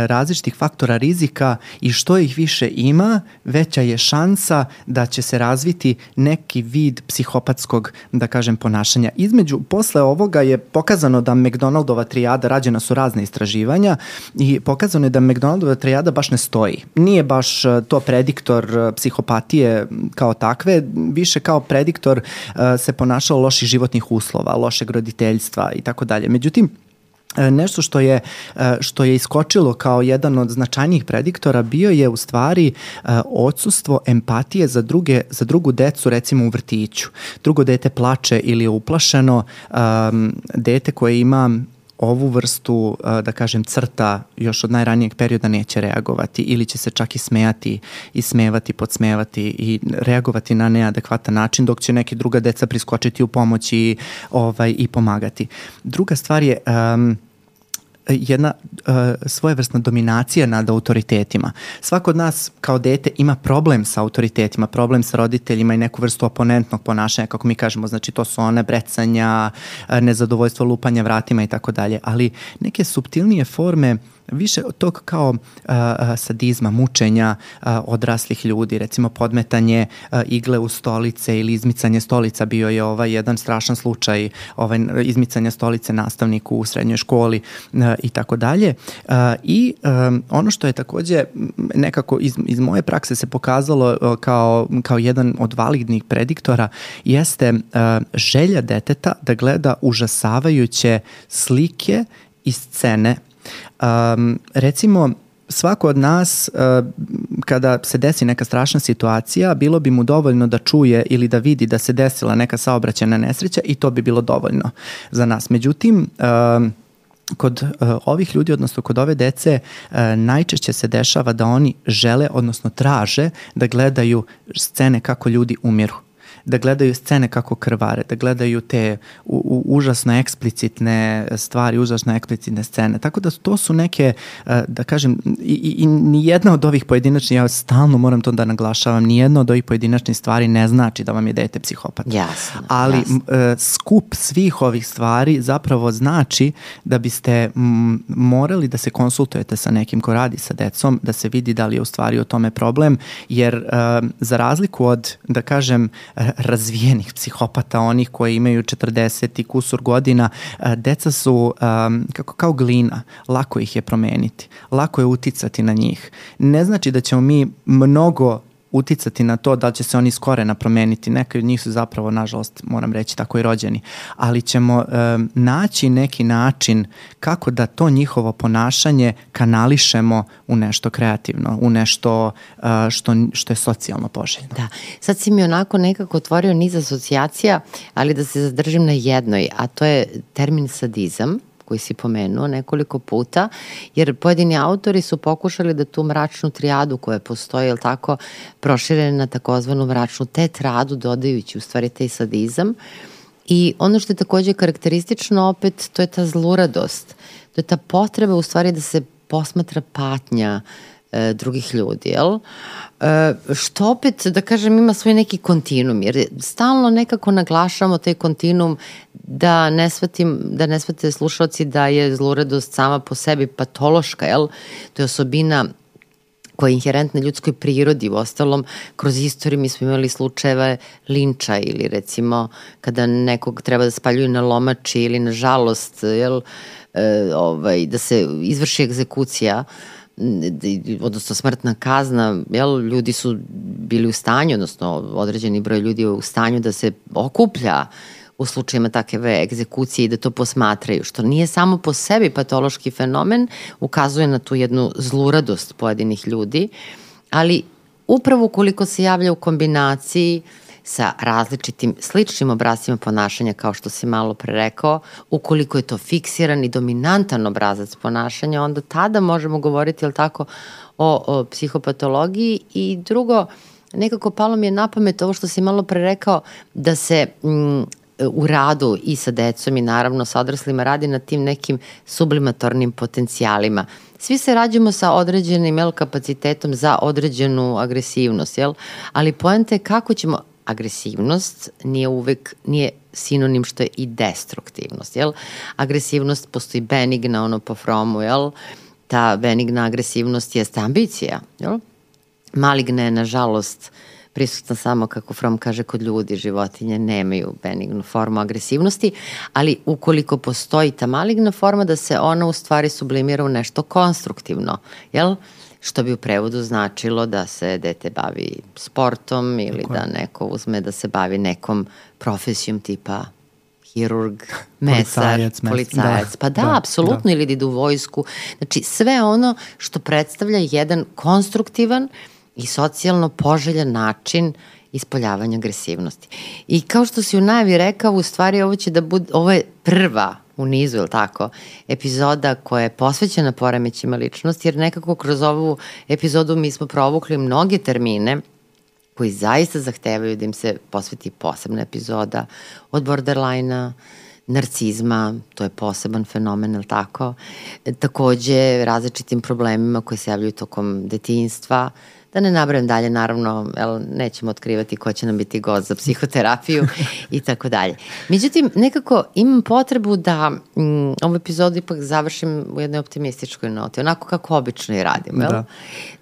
S1: različitih faktora rizika i što ih više ima, veća je šansa da će se razviti neki vid psihopatskog, da kažem, ponašanja. Između, posle ovoga je pokazano da McDonaldova trijada, rađena su razne istraživanja i pokazano je da McDonaldova trijada baš ne stoji. Nije baš to prediktor psihopatije kao takve, više kao prediktor se ponašao loših životnih uslova, lošeg roditeljstva i tako dalje. Međutim, Nešto što je, što je iskočilo kao jedan od značajnijih prediktora bio je u stvari odsustvo empatije za, druge, za drugu decu recimo u vrtiću. Drugo dete plače ili je uplašeno, dete koje ima ovu vrstu, da kažem, crta još od najranijeg perioda neće reagovati ili će se čak i smejati i smevati, podsmevati i reagovati na neadekvatan način dok će neke druga deca priskočiti u pomoć i, ovaj, i pomagati. Druga stvar je um, jedna uh, svojevrsna dominacija nad autoritetima. Svako od nas kao dete ima problem sa autoritetima, problem sa roditeljima i neku vrstu oponentnog ponašanja, kako mi kažemo, znači to su one brecanja, nezadovoljstvo lupanja vratima i tako dalje, ali neke subtilnije forme više tog kao a, sadizma, mučenja a, odraslih ljudi, recimo podmetanje a, igle u stolice ili izmicanje stolica bio je ovaj jedan strašan slučaj ovaj izmicanja stolice nastavniku u srednjoj školi i tako dalje. I ono što je takođe nekako iz, iz moje prakse se pokazalo a, kao, kao jedan od validnih prediktora jeste a, želja deteta da gleda užasavajuće slike i scene Um, recimo, svako od nas uh, kada se desi neka strašna situacija, bilo bi mu dovoljno da čuje ili da vidi da se desila neka saobraćena nesreća i to bi bilo dovoljno za nas. Međutim, kod uh, ovih ljudi, odnosno kod ove dece, uh, najčešće se dešava da oni žele, odnosno traže da gledaju scene kako ljudi umiru da gledaju scene kako krvare, da gledaju te u, u, užasno eksplicitne stvari, užasno eksplicitne scene. Tako da to su neke, eh, da kažem, i, i, i nijedna od ovih pojedinačnih, ja stalno moram to da naglašavam, nijedna od ovih pojedinačnih stvari ne znači da vam je dete psihopat.
S2: Jasno.
S1: Ali
S2: jasno.
S1: Uh, skup svih ovih stvari zapravo znači da biste morali da se konsultujete sa nekim ko radi sa decom, da se vidi da li je u stvari o tome problem, jer uh, za razliku od, da kažem, razvijenih psihopata, onih koji imaju 40 i kusur godina, deca su um, kako kao glina, lako ih je promeniti, lako je uticati na njih. Ne znači da ćemo mi mnogo uticati na to da će se oni skorena promeniti. Neki od njih su zapravo, nažalost, moram reći, tako i rođeni. Ali ćemo e, naći neki način kako da to njihovo ponašanje kanališemo u nešto kreativno, u nešto e, što, što je socijalno poželjno.
S2: Da. Sad si mi onako nekako otvorio niz asocijacija, ali da se zadržim na jednoj, a to je termin sadizam koji si pomenuo nekoliko puta, jer pojedini autori su pokušali da tu mračnu trijadu koja postoji, ili tako, prošire na takozvanu mračnu tetradu, dodajući u stvari taj sadizam. I ono što je takođe karakteristično opet, to je ta zluradost. To je ta potreba u stvari da se posmatra patnja e, drugih ljudi, jel? E, što opet, da kažem, ima svoj neki kontinum, jer stalno nekako naglašamo taj kontinum da ne shvatim, da ne shvate slušalci da je zluradost sama po sebi patološka, jel? To je osobina koja je inherentna ljudskoj prirodi. U ostalom, kroz istoriju mi smo imali slučajeve linča ili recimo kada nekog treba da spaljuju na lomači ili na žalost, jel, e, ovaj, da se izvrši egzekucija odnosno smrtna kazna, jel, ljudi su bili u stanju, odnosno određeni broj ljudi u stanju da se okuplja u slučajima takve egzekucije i da to posmatraju, što nije samo po sebi patološki fenomen, ukazuje na tu jednu zluradost pojedinih ljudi, ali upravo koliko se javlja u kombinaciji sa različitim sličnim obrazcima ponašanja kao što si malo pre rekao, ukoliko je to fiksiran i dominantan obrazac ponašanja, onda tada možemo govoriti, jel tako, o, o psihopatologiji i drugo, nekako palo mi je na pamet ovo što si malo pre rekao, da se mm, u radu i sa decom i naravno sa odraslima radi na tim nekim sublimatornim potencijalima. Svi se rađamo sa određenim jel, kapacitetom za određenu agresivnost, jel? ali poenta je kako ćemo, agresivnost nije uvek, nije sinonim što je i destruktivnost, jel? Agresivnost postoji benigna, ono po Fromu, jel? Ta benigna agresivnost jeste ambicija, jel? Maligne je, nažalost, prisutna samo, kako From kaže, kod ljudi, životinje nemaju benignu formu agresivnosti, ali ukoliko postoji ta maligna forma, da se ona u stvari sublimira u nešto konstruktivno, jel? Što bi u prevodu značilo da se dete bavi sportom ili Tako da neko uzme da se bavi nekom profesijom tipa hirurg, [LAUGHS] mesar, policajac, policajac. Da, pa da, da apsolutno, da. ili da ide u vojsku. Znači, sve ono što predstavlja jedan konstruktivan i socijalno poželjan način ispoljavanja agresivnosti. I kao što si u najavi rekao, u stvari ovo će da bude, ovo je prva u nizu, ili tako, epizoda koja je posvećena poremećima ličnosti, jer nekako kroz ovu epizodu mi smo provukli mnoge termine koji zaista zahtevaju da im se posveti posebna epizoda od borderline-a, narcizma, to je poseban fenomen, ili tako? Takođe, različitim problemima koji se javljaju tokom detinjstva, Da ne nabravam dalje, naravno, el, nećemo otkrivati ko će nam biti gost za psihoterapiju i tako dalje. Međutim, nekako imam potrebu da mm, ovu epizodu ipak završim u jednoj optimističkoj noti, onako kako obično i radimo? Da.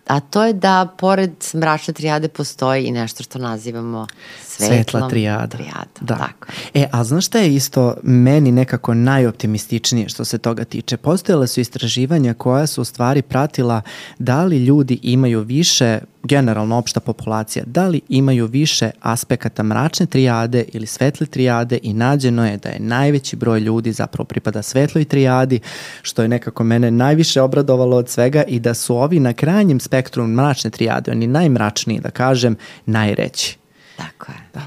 S2: A to je da pored mračne trijade postoji i nešto što nazivamo svetlom Svetla trijada. trijada.
S1: Da. Tako. E, a znaš šta je isto meni nekako najoptimističnije što se toga tiče? Postojale su istraživanja koja su u stvari pratila da li ljudi imaju više generalno opšta populacija, da li imaju više aspekata mračne trijade ili svetle trijade i nađeno je da je najveći broj ljudi zapravo pripada svetloj trijadi, što je nekako mene najviše obradovalo od svega i da su ovi na krajnjem spektru mračne trijade, oni najmračniji, da kažem, najreći.
S2: Tako je.
S1: Da.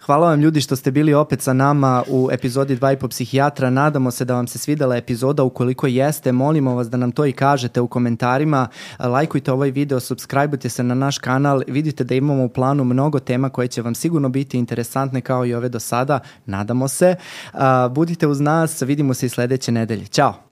S1: Hvala vam ljudi što ste bili opet sa nama u epizodi 2 i po psihijatra. Nadamo se da vam se svidela epizoda. Ukoliko jeste, molimo vas da nam to i kažete u komentarima. Lajkujte ovaj video, subscribeujte se na naš kanal. Vidite da imamo u planu mnogo tema koje će vam sigurno biti interesantne kao i ove do sada. Nadamo se. Budite uz nas, vidimo se i sledeće nedelje. Ćao!